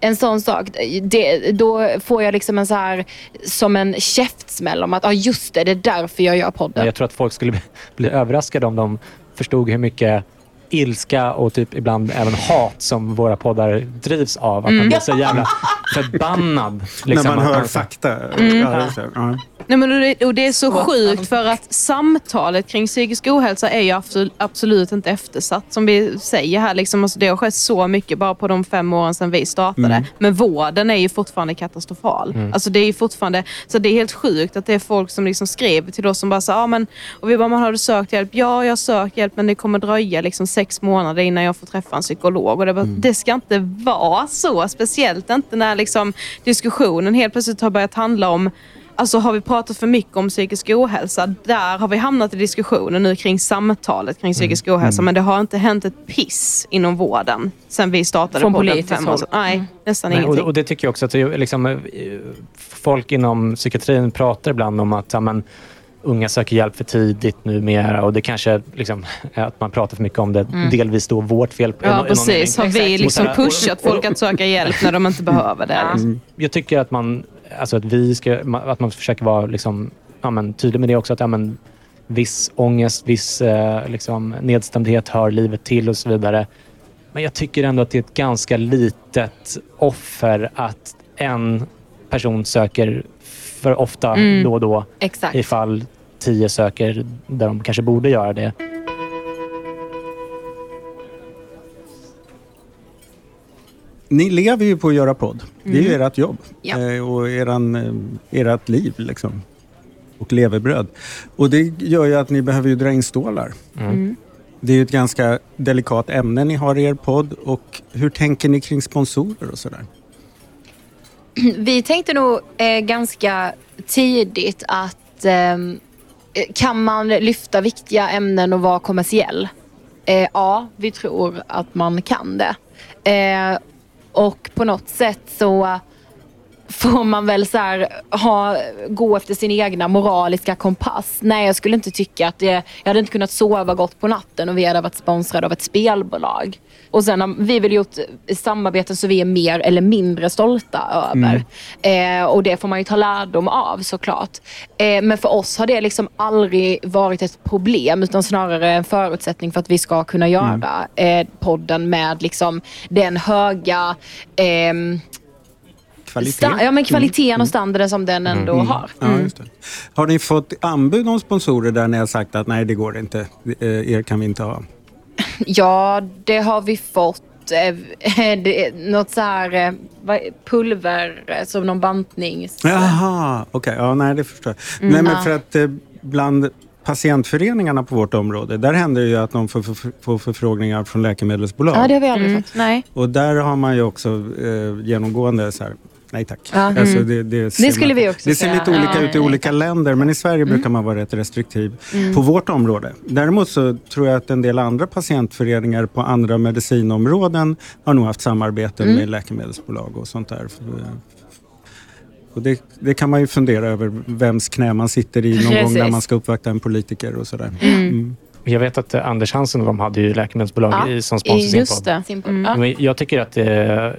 Speaker 4: En sån sak, det, då får jag liksom en så här, som en käftsmäll om att ah, just det, det är därför jag gör podden.
Speaker 5: Jag tror att folk skulle bli, bli överraskade om de förstod hur mycket ilska och typ ibland även hat som våra poddar drivs av. Att man blir så jävla förbannad. liksom,
Speaker 2: När man
Speaker 5: att
Speaker 2: hör fakta.
Speaker 3: Mm.
Speaker 2: Ja.
Speaker 3: Nej, men och det, och det är så sjukt för att samtalet kring psykisk ohälsa är ju absolut, absolut inte eftersatt. Som vi säger här, liksom, alltså det har skett så mycket bara på de fem åren sedan vi startade. Men vården är ju fortfarande katastrofal. Alltså det är fortfarande, så det är helt sjukt att det är folk som liksom skriver till oss som bara säger, ah, men, och vi bara, man har du sökt hjälp? Ja, jag har sökt hjälp men det kommer dröja liksom sex månader innan jag får träffa en psykolog. Och det, bara, det ska inte vara så, speciellt inte när liksom, diskussionen helt plötsligt har börjat handla om Alltså har vi pratat för mycket om psykisk ohälsa? Där har vi hamnat i diskussionen nu kring samtalet kring psykisk ohälsa. Men det har inte hänt ett piss inom vården sen vi startade
Speaker 4: Från politiskt
Speaker 3: fem år sedan. Nej, nästan
Speaker 5: Nej, och,
Speaker 3: ingenting.
Speaker 5: och det tycker jag också att det, liksom, eh, folk inom psykiatrin pratar ibland om att ja, men, unga söker hjälp för tidigt numera och det kanske liksom, är att man pratar för mycket om det. Delvis då vårt fel.
Speaker 3: Ja,
Speaker 5: någon
Speaker 3: precis. Har
Speaker 5: mening.
Speaker 3: vi liksom
Speaker 5: Och
Speaker 3: pushat folk att söka hjälp när de inte behöver det? Liksom.
Speaker 5: Jag tycker att man, alltså att vi ska, att man försöker vara liksom, ja, men, tydlig med det också. Att ja, men, viss ångest, viss eh, liksom, nedstämdhet hör livet till och så vidare. Men jag tycker ändå att det är ett ganska litet offer att en person söker för ofta då och då
Speaker 4: Exakt.
Speaker 5: ifall tio söker där de kanske borde göra det.
Speaker 2: Ni lever ju på att göra podd. Det är ju ert jobb
Speaker 4: Ja.
Speaker 2: eh, och eran, eh, ert liv. Liksom. Och levebröd. Och det gör ju att ni behöver ju dra in stålar. Det är ju ett ganska delikat ämne ni har i er podd. Och hur tänker ni kring sponsorer och sådär?
Speaker 4: Vi tänkte nog eh, ganska tidigt att eh, kan man lyfta viktiga ämnen och vara kommersiell? Eh, ja, vi tror att man kan det. Eh, och på något sätt så får man väl så här, ha, gå efter sin egna moraliska kompass. Nej, jag skulle inte tycka att det... Jag hade inte kunnat sova gott på natten och vi hade varit sponsrade av ett spelbolag. Och sen har vi väl gjort samarbeten så vi är mer eller mindre stolta över. Eh, och det får man ju ta lärdom av såklart. Eh, men för oss har det liksom aldrig varit ett problem utan snarare en förutsättning för att vi ska kunna göra eh, podden med liksom den höga ehm,
Speaker 2: Kvalitet?
Speaker 4: Sta- ja, men kvaliteten och standarden som den ändå har.
Speaker 2: Ja, just det. Har ni fått anbud om sponsorer där ni har sagt att nej, det går inte. Eh, Er kan vi inte ha.
Speaker 4: Ja, det har vi fått. Eh, det Något så här eh, pulver som någon bantnings...
Speaker 2: Jaha, okej. Ja, nej, det förstår jag. nej, men för att bland patientföreningarna på vårt område, där händer det ju att de får, får, får förfrågningar från läkemedelsbolag.
Speaker 4: Ja, det har vi aldrig
Speaker 3: Mm.
Speaker 4: fått.
Speaker 3: Nej.
Speaker 2: Och där har man ju också eh, genomgående så här, nej tack.
Speaker 4: Ja.
Speaker 2: Alltså, det, det, ser
Speaker 4: Det skulle
Speaker 2: man,
Speaker 4: vi också
Speaker 2: Det ser lite olika
Speaker 4: Ja,
Speaker 2: ut i olika länder, men i Sverige brukar man vara rätt restriktiv på vårt område. Däremot så tror jag att en del andra patientföreningar på andra medicinområden har nog haft samarbeten med läkemedelsbolag och sånt där. Och det, det kan man ju fundera över vems knä man sitter i någon gång när
Speaker 4: Precis.
Speaker 2: man ska uppvakta en politiker och sådär. Mm.
Speaker 5: Jag vet att eh, Anders Hansen och de hade ju läkemedelsbolag
Speaker 4: Ja,
Speaker 5: i, som sponsor
Speaker 4: i-
Speaker 5: sin
Speaker 3: Just
Speaker 5: podd.
Speaker 3: det. Mm.
Speaker 5: Men jag tycker att eh,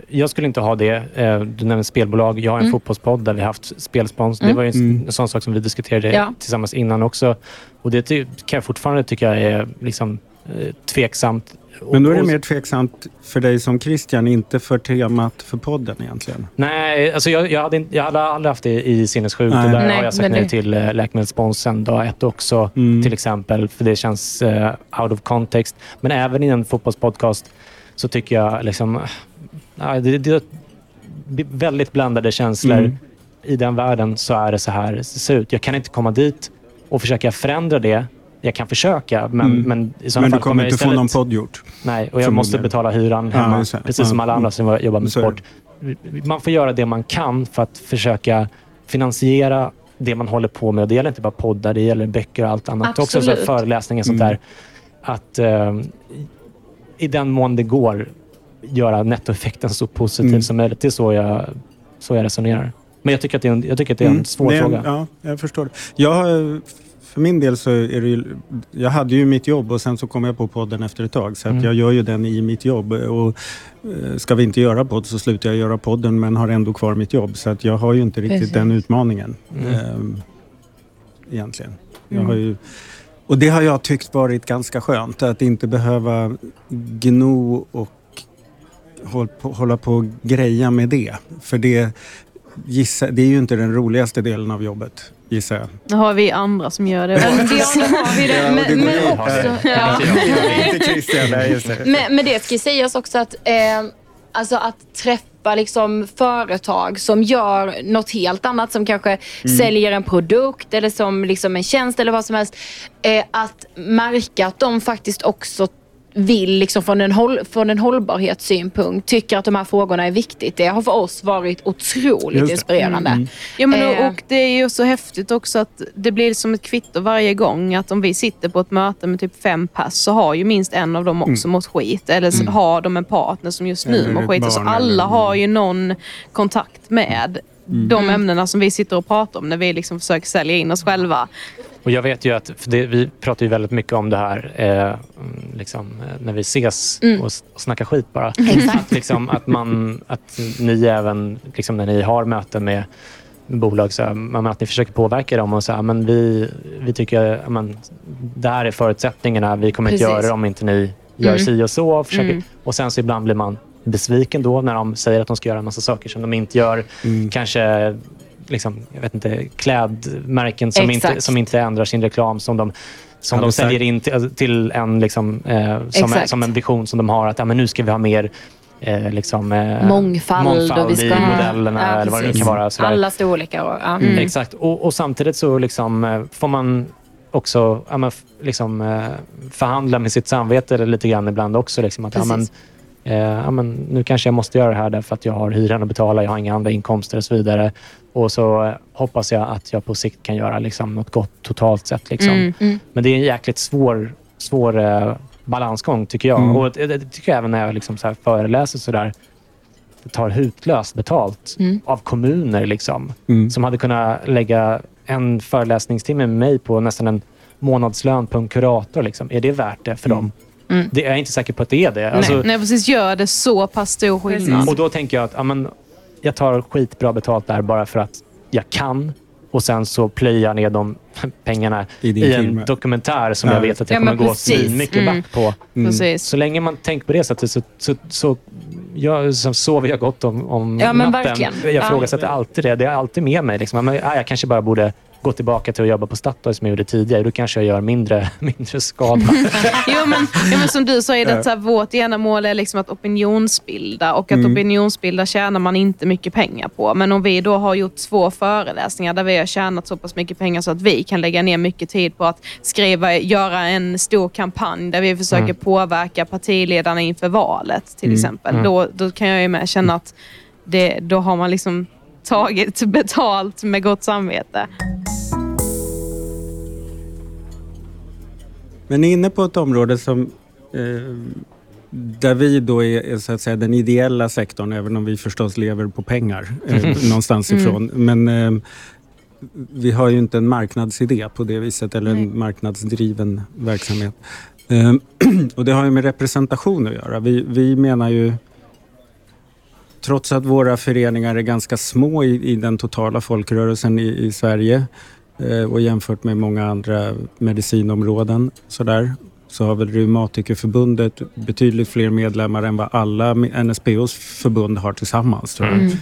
Speaker 5: jag skulle inte ha det. Eh, du nämnde spelbolag. Jag har en
Speaker 4: Mm.
Speaker 5: fotbollspodd där vi har haft spelspons. Det var ju en,
Speaker 2: Mm.
Speaker 5: en sån sak som vi diskuterade
Speaker 4: Ja.
Speaker 5: tillsammans innan också. Och det ty- kan jag fortfarande tycka är liksom, eh, tveksamt.
Speaker 2: Men då är det mer tveksamt för dig som Christian, inte för temat för podden egentligen.
Speaker 5: Nej, alltså jag, jag, hade, inte- jag hade aldrig haft det i.
Speaker 2: Nej.
Speaker 5: Och där
Speaker 4: Nej,
Speaker 5: har jag sagt nej till eh, läkemedelssponsen dag ett också.
Speaker 2: Mm.
Speaker 5: Till exempel, för det känns eh, out of context. Men även i en fotbollspodcast så tycker jag liksom... ja, det, det är väldigt blandade känslor.
Speaker 2: Mm.
Speaker 5: I den världen så är det så här det ser ut. Jag kan inte komma dit och försöka förändra det. Jag kan försöka, men,
Speaker 2: Mm.
Speaker 5: men i sådana
Speaker 2: Men du
Speaker 5: fall
Speaker 2: kommer
Speaker 5: jag
Speaker 2: inte få
Speaker 5: istället-
Speaker 2: någon podd gjort.
Speaker 5: Nej, och jag måste betala hyran
Speaker 2: Ja,
Speaker 5: hemma.
Speaker 2: det.
Speaker 5: precis som
Speaker 2: Ja.
Speaker 5: alla andra som jobbar med
Speaker 2: Så
Speaker 5: sport. Man får göra det man kan för att försöka finansiera det man håller på med. Det gäller inte bara poddar, det gäller böcker och allt annat också. Så
Speaker 4: Absolut.
Speaker 5: föreläsningar och sånt
Speaker 2: Mm.
Speaker 5: där. att eh, i den mån det går göra nettoeffekten så positiv
Speaker 2: Mm.
Speaker 5: som möjligt. Det är så jag, så jag resonerar. Men jag tycker att det är en, jag tycker att det är en
Speaker 2: Mm,
Speaker 5: svår
Speaker 2: en-
Speaker 5: fråga.
Speaker 2: Ja, jag förstår. det. Jag, har- för min del så är det ju, jag hade ju mitt jobb och sen så kom jag på podden efter ett tag. Så att
Speaker 5: Mm.
Speaker 2: jag gör ju den i mitt jobb. Och eh, ska vi inte göra podd så slutar jag göra podden men har ändå kvar mitt jobb. Så att jag har ju inte riktigt
Speaker 4: Precis.
Speaker 2: den utmaningen.
Speaker 5: Mm.
Speaker 2: ehm, egentligen. Jag
Speaker 3: Mm.
Speaker 2: har ju, och det har jag tyckt varit ganska skönt. Att inte behöva gno och håll på, hålla på och greja med det. För det, gissa, det är ju inte den roligaste delen av jobbet, gissar jag.
Speaker 3: Nu har vi andra som gör det.
Speaker 4: Har vi Men, också, ja.
Speaker 2: inte Christian, nej just det.
Speaker 4: Men, men det ska sägas också att, eh, alltså att träffa liksom företag som gör något helt annat, som kanske säljer en produkt eller som liksom en tjänst eller vad som helst. Eh, att märka att de faktiskt också vill liksom från en, håll, från en hållbarhetssynpunkt tycker att de här frågorna är viktigt. Det har för oss varit otroligt
Speaker 2: Just det.
Speaker 4: inspirerande.
Speaker 3: Ja, men och,
Speaker 4: Eh.
Speaker 3: och det är ju så häftigt också att det blir som ett kvitto varje gång att om vi sitter på ett möte med typ fem pass så har ju minst en av dem också mått skit. Eller så har de en partner som just nu
Speaker 2: Mm. Eller
Speaker 3: mår skit. Så
Speaker 2: barn
Speaker 3: alla
Speaker 2: eller-
Speaker 3: har ju någon kontakt med
Speaker 2: Mm.
Speaker 3: de ämnena som vi sitter och pratar om när vi liksom försöker sälja in oss själva.
Speaker 5: Och jag vet ju att, det, vi pratar ju väldigt mycket om det här eh, liksom, eh, när vi ses
Speaker 4: Mm.
Speaker 5: och, och snackar skit bara. Att, liksom, att, man, att ni även, liksom, när ni har möten med bolag, så, här, att ni försöker påverka dem och säga men vi, vi tycker men, det här är förutsättningarna, vi kommer inte
Speaker 4: Precis.
Speaker 5: göra det om inte ni gör
Speaker 4: Mm.
Speaker 5: si och så. Och, försöker,
Speaker 3: Mm.
Speaker 5: och sen så ibland blir man besviken då när de säger att de ska göra en massa saker som de inte gör.
Speaker 2: Mm.
Speaker 5: Kanske liksom, jag vet inte, klädmärken som inte, som inte ändrar sin reklam som de som
Speaker 2: Ja,
Speaker 5: de säljer in till, till en, liksom, eh, som,
Speaker 4: Exakt.
Speaker 5: som en vision som de har. Att ja, men nu ska vi ha mer eh, liksom, eh,
Speaker 4: Mångfald, och vi ska
Speaker 5: i
Speaker 4: ha-
Speaker 5: modellerna
Speaker 4: Ja,
Speaker 5: eller vad det nu kan vara. Sådär.
Speaker 4: Alla storlekar. Och, ja.
Speaker 3: Mm.
Speaker 5: Exakt. Och, och samtidigt så liksom, eh, får man också ja, men, liksom, eh, förhandla med sitt samvete lite grann ibland också. Liksom, att, ja, men. Eh, ja, men, nu kanske jag måste göra det här därför att jag har hyran att betala, jag har inga andra inkomster och så vidare. Och så eh, hoppas jag att jag på sikt kan göra liksom, något gott totalt sett. Liksom.
Speaker 3: Mm.
Speaker 4: Mm.
Speaker 5: Men det är en jäkligt svår, svår eh, balansgång tycker jag.
Speaker 2: Mm.
Speaker 5: Och det, det tycker jag även när jag liksom så här föreläser så där. Det tar hutlöst betalt
Speaker 4: Mm.
Speaker 5: av kommuner liksom,
Speaker 2: Mm.
Speaker 5: som hade kunnat lägga en föreläsningstimme med mig på nästan en månadslön på en kurator. Liksom. Är det värt det för
Speaker 2: Mm.
Speaker 5: dem?
Speaker 4: Mm.
Speaker 5: Det är jag inte säker på att det är det. Alltså,
Speaker 3: Nej, nej, precis. Gör det så pass stor skillnad.
Speaker 5: och då tänker jag att ja, men, jag tar skitbra betalt där bara för att jag kan. Och sen så plöjer jag ner de pengarna
Speaker 2: I
Speaker 5: i en
Speaker 2: film.
Speaker 5: dokumentär som
Speaker 2: Ja.
Speaker 5: jag vet att jag
Speaker 3: Ja,
Speaker 5: kommer
Speaker 3: men
Speaker 5: gå
Speaker 3: precis.
Speaker 5: mycket
Speaker 3: Mm.
Speaker 5: back på.
Speaker 2: Mm.
Speaker 3: Precis.
Speaker 5: Så länge man tänker på det sättet så, så, så, jag, så sover jag gott om, om
Speaker 4: Ja, men
Speaker 5: natten.
Speaker 4: verkligen.
Speaker 5: Jag
Speaker 4: Ja.
Speaker 5: ifrågasätter alltid det. Det är alltid med mig. Liksom. Men, ja, jag kanske bara borde gå tillbaka till att jobba på Statoil som jag gjorde tidigare. Då kanske jag gör mindre, mindre skada.
Speaker 3: Jo, men, ja, men som du sa, är det så här, vårt ena mål är liksom att opinionsbilda och att
Speaker 2: Mm.
Speaker 3: opinionsbilda tjänar man inte mycket pengar på. Men om vi då har gjort två föreläsningar där vi har tjänat så pass mycket pengar så att vi kan lägga ner mycket tid på att skriva, göra en stor kampanj där vi försöker
Speaker 5: Mm.
Speaker 3: påverka partiledarna inför valet till
Speaker 2: Mm.
Speaker 3: exempel.
Speaker 5: Mm.
Speaker 3: Då, då kan jag ju med känna att det, då har man liksom tagit betalt med gott samvete.
Speaker 2: Men ni är inne på ett område som eh, där vi då är, är så att säga den ideella sektorn, även om vi förstås lever på pengar eh, någonstans
Speaker 3: Mm.
Speaker 2: ifrån. Men eh, vi har ju inte en marknadsidé på det viset eller
Speaker 3: Nej.
Speaker 2: en marknadsdriven verksamhet. Eh, och det har ju med representation att göra. Vi, vi menar ju Trots att våra föreningar är ganska små i, i den totala folkrörelsen i, i Sverige och jämfört med många andra medicinområden sådär, så har väl Reumatikerförbundet betydligt fler medlemmar än vad alla NSPOs förbund har tillsammans. Tror jag.
Speaker 3: Mm.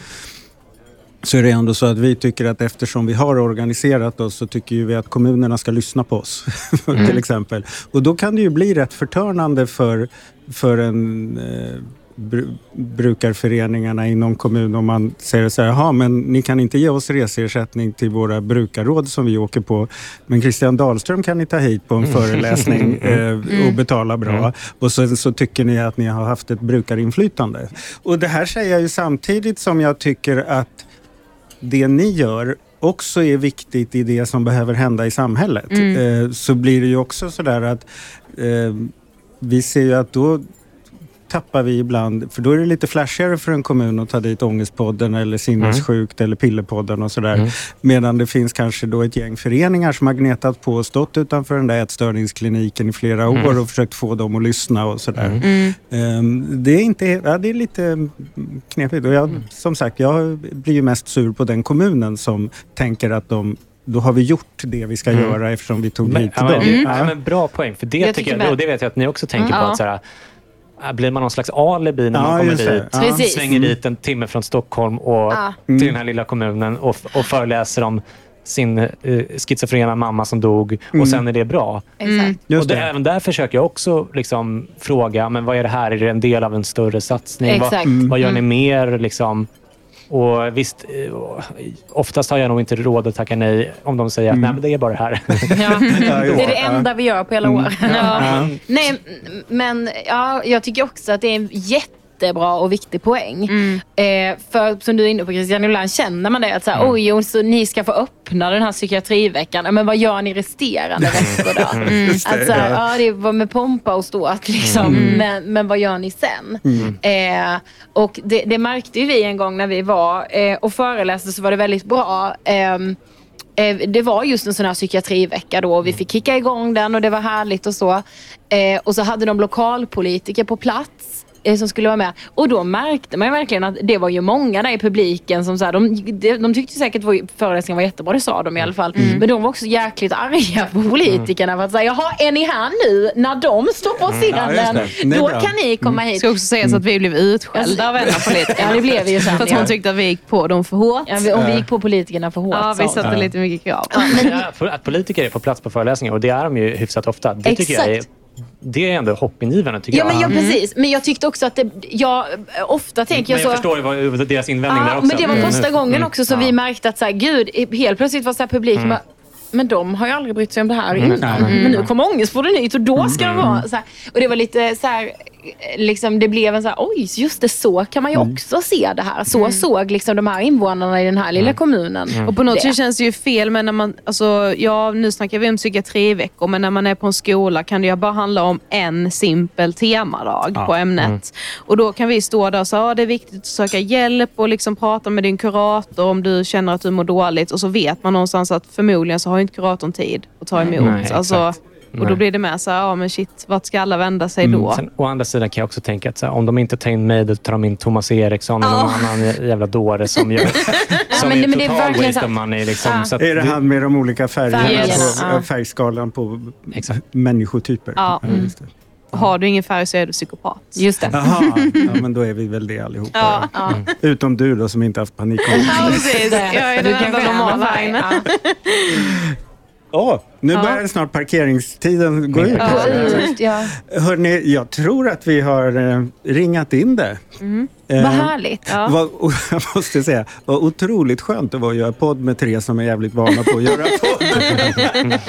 Speaker 2: Så är det ändå så att vi tycker att eftersom vi har organiserat oss så tycker vi att kommunerna ska lyssna på oss. till exempel. Och då kan det ju bli rätt förtörnande för, för en eh, bru, brukarföreningarna i någon kommun om man säger så här, jaha men ni kan inte ge oss reseersättning till våra brukarråd som vi åker på. Men Christian Dahlström kan ni ta hit på en föreläsning eh, och betala bra.
Speaker 5: Mm.
Speaker 2: Och så, så tycker ni att ni har haft ett brukarinflytande. Och det här säger jag ju samtidigt som jag tycker att det ni gör också är viktigt i det som behöver hända i samhället. Eh, så blir det ju också sådär att eh, vi ser ju att då tappar vi ibland, för då är det lite flashigare för en kommun att ta dit Ångestpodden eller Sinnessjukt eller Pillerpodden och sådär. Medan det finns kanske då ett gäng föreningar som har gnetat på och stått utanför den där ätstörningskliniken i flera år och försökt få dem att lyssna och sådär. Ehm, det, är inte, ja, det är lite knepigt och jag, som sagt, jag blir ju mest sur på den kommunen som tänker att de då har vi gjort det vi ska göra eftersom vi tog
Speaker 5: Men,
Speaker 2: hit
Speaker 5: ja, men,
Speaker 2: dem.
Speaker 5: ja, men bra poäng. För det,
Speaker 4: Jag
Speaker 5: tycker jag, och det vet jag att ni också tänker på.
Speaker 3: Ja.
Speaker 5: Att, så här, blir man någon slags alibi när
Speaker 2: Ja,
Speaker 5: man kommer dit,
Speaker 2: Ja.
Speaker 4: Precis.
Speaker 5: svänger dit en timme från Stockholm och
Speaker 4: Ja.
Speaker 5: till den här lilla kommunen och, och föreläser om sin eh, schizofrena mamma som dog och sen är det bra.
Speaker 2: Just
Speaker 5: och det,
Speaker 2: det.
Speaker 5: även där försöker jag också liksom fråga, men vad är det här? Är det en del av en större satsning?
Speaker 4: Exakt.
Speaker 5: Vad,
Speaker 4: Mm.
Speaker 5: vad gör ni mer? Liksom? Och visst, eh, oftast har jag nog inte råd att tacka nej om de säger att nej, men det är bara det här.
Speaker 4: Ja. Det är det enda vi gör på hela år.
Speaker 2: Ja.
Speaker 4: Nej, men ja, jag tycker också att det är en jättebra och viktig poäng. Eh, för som du är inne på Christian, ibland känner man det att så här, oj, och så ni ska få öppna den här psykiatriveckan. Men vad gör ni resterande veckor då?
Speaker 2: Det,
Speaker 4: Att så här,
Speaker 2: ja.
Speaker 4: det var med pompa och ståt liksom. Men, men vad gör ni sen? Eh, och det, det märkte ju vi en gång när vi var eh, och föreläste så var det väldigt bra. Ehm, Eh, det var just en sån här psykiatrivecka då. Vi fick kicka igång den och det var härligt och så. Eh, och så hade de lokalpolitiker på plats som skulle vara med. Och då märkte man ju verkligen att det var ju många där i publiken som så här, de, de, de tyckte säkert att vår föreläsning var jättebra, det sa de i alla fall. Men de var också jäkligt arga på politikerna för att säga, jaha är ni här nu när de står på
Speaker 2: Ja, just
Speaker 4: scenen?
Speaker 2: det. Det är
Speaker 4: då
Speaker 2: bra.
Speaker 4: kan ni komma
Speaker 3: Det
Speaker 4: hit.
Speaker 3: ska också sägas att vi blev utskällda av en av politikerna.
Speaker 4: Ja det blev vi ju sen.
Speaker 3: För att
Speaker 4: ja.
Speaker 3: hon tyckte att vi gick på dem för hårt.
Speaker 4: Ja, vi, om vi gick på politikerna för hårt
Speaker 3: Ja, vi satte lite mycket krav.
Speaker 5: Ja, att politiker är på plats på föreläsningar och det är de ju hyfsat ofta. Det tycker jag är,
Speaker 4: Exakt.
Speaker 5: Det är ändå hoppingivande. Tycker
Speaker 4: Ja,
Speaker 5: jag.
Speaker 4: men ja, precis. Men jag tyckte också att det, jag ofta tänker
Speaker 5: Men
Speaker 4: jag
Speaker 5: jag
Speaker 4: så...
Speaker 5: förstår vad, deras invändning där
Speaker 4: Ja,
Speaker 5: också.
Speaker 4: men det var
Speaker 5: Mm.
Speaker 4: första gången
Speaker 5: Mm.
Speaker 4: också som
Speaker 5: Ja.
Speaker 4: vi märkte att så här, gud, helt plötsligt var så här publiken bara, men de har ju aldrig brytt sig om det här innan. Men nu kommer ångestpodden hit och då ska de vara så här. Och det var lite så här, liksom, det blev en så här, oj, just det, så kan man ju också se det här. Så såg liksom de här invånarna i den här lilla kommunen.
Speaker 3: Och på något sätt känns det ju fel, men när man, alltså, ja, nu snackar vi om psykiatriveckor, men när man är på en skola kan det ju bara handla om en simpel temadag på ämnet. Och då kan vi stå där och säga att det är viktigt att söka hjälp och liksom prata med din kurator om du känner att du mår dåligt. Och så vet man någonstans att förmodligen så har inte kuratorn tid att ta emot.
Speaker 5: Nej,
Speaker 3: alltså,
Speaker 5: exakt.
Speaker 3: Och då
Speaker 5: Nej.
Speaker 3: blir det med så här, ja men shit, vart ska alla vända sig då?
Speaker 5: Sen, å andra sidan kan jag också tänka att så här, om de inte tar in mig, då tar de in Thomas Eriksson eller någon annan jä- jävla dåre som gör som
Speaker 4: men
Speaker 5: är
Speaker 4: det- men det är
Speaker 5: total waste of money. Liksom,
Speaker 4: Ja.
Speaker 5: så att
Speaker 2: Är det han med de olika färgerna,
Speaker 4: Färgerna,
Speaker 2: på,
Speaker 4: ja.
Speaker 2: färgskalan på
Speaker 5: Exakt.
Speaker 2: människotyper?
Speaker 3: Ja.
Speaker 2: just det.
Speaker 3: Har du ingen färg så är du psykopat.
Speaker 4: Just det.
Speaker 2: Jaha, ja, men då är vi väl det allihopa.
Speaker 3: Ja.
Speaker 4: Ja.
Speaker 2: Utom du då som inte haft panik.
Speaker 3: Ja, precis. Jag är
Speaker 4: Du
Speaker 3: den enda normala
Speaker 2: Åh, nu
Speaker 3: Ja.
Speaker 2: börjar snart parkeringstiden gå ut.
Speaker 5: Ja.
Speaker 4: Gå ut, ja.
Speaker 2: Hörrni, jag tror att vi har eh, ringat in det. Eh,
Speaker 4: Vad härligt.
Speaker 3: Ja.
Speaker 2: Vad, jag måste säga, vad otroligt skönt det var att göra podd med tre som är jävligt vana på att göra podd.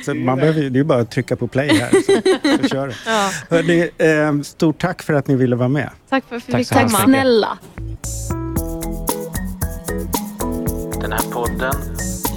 Speaker 2: så man behöver, det är ju bara att trycka på play här så, så kör det.
Speaker 3: Ja.
Speaker 2: Hörrni, eh, stort tack för att ni ville vara med.
Speaker 3: Tack för att vi
Speaker 5: Tack
Speaker 3: fick
Speaker 4: Tack
Speaker 3: komma.
Speaker 5: mycket.
Speaker 4: snälla.
Speaker 6: Den här podden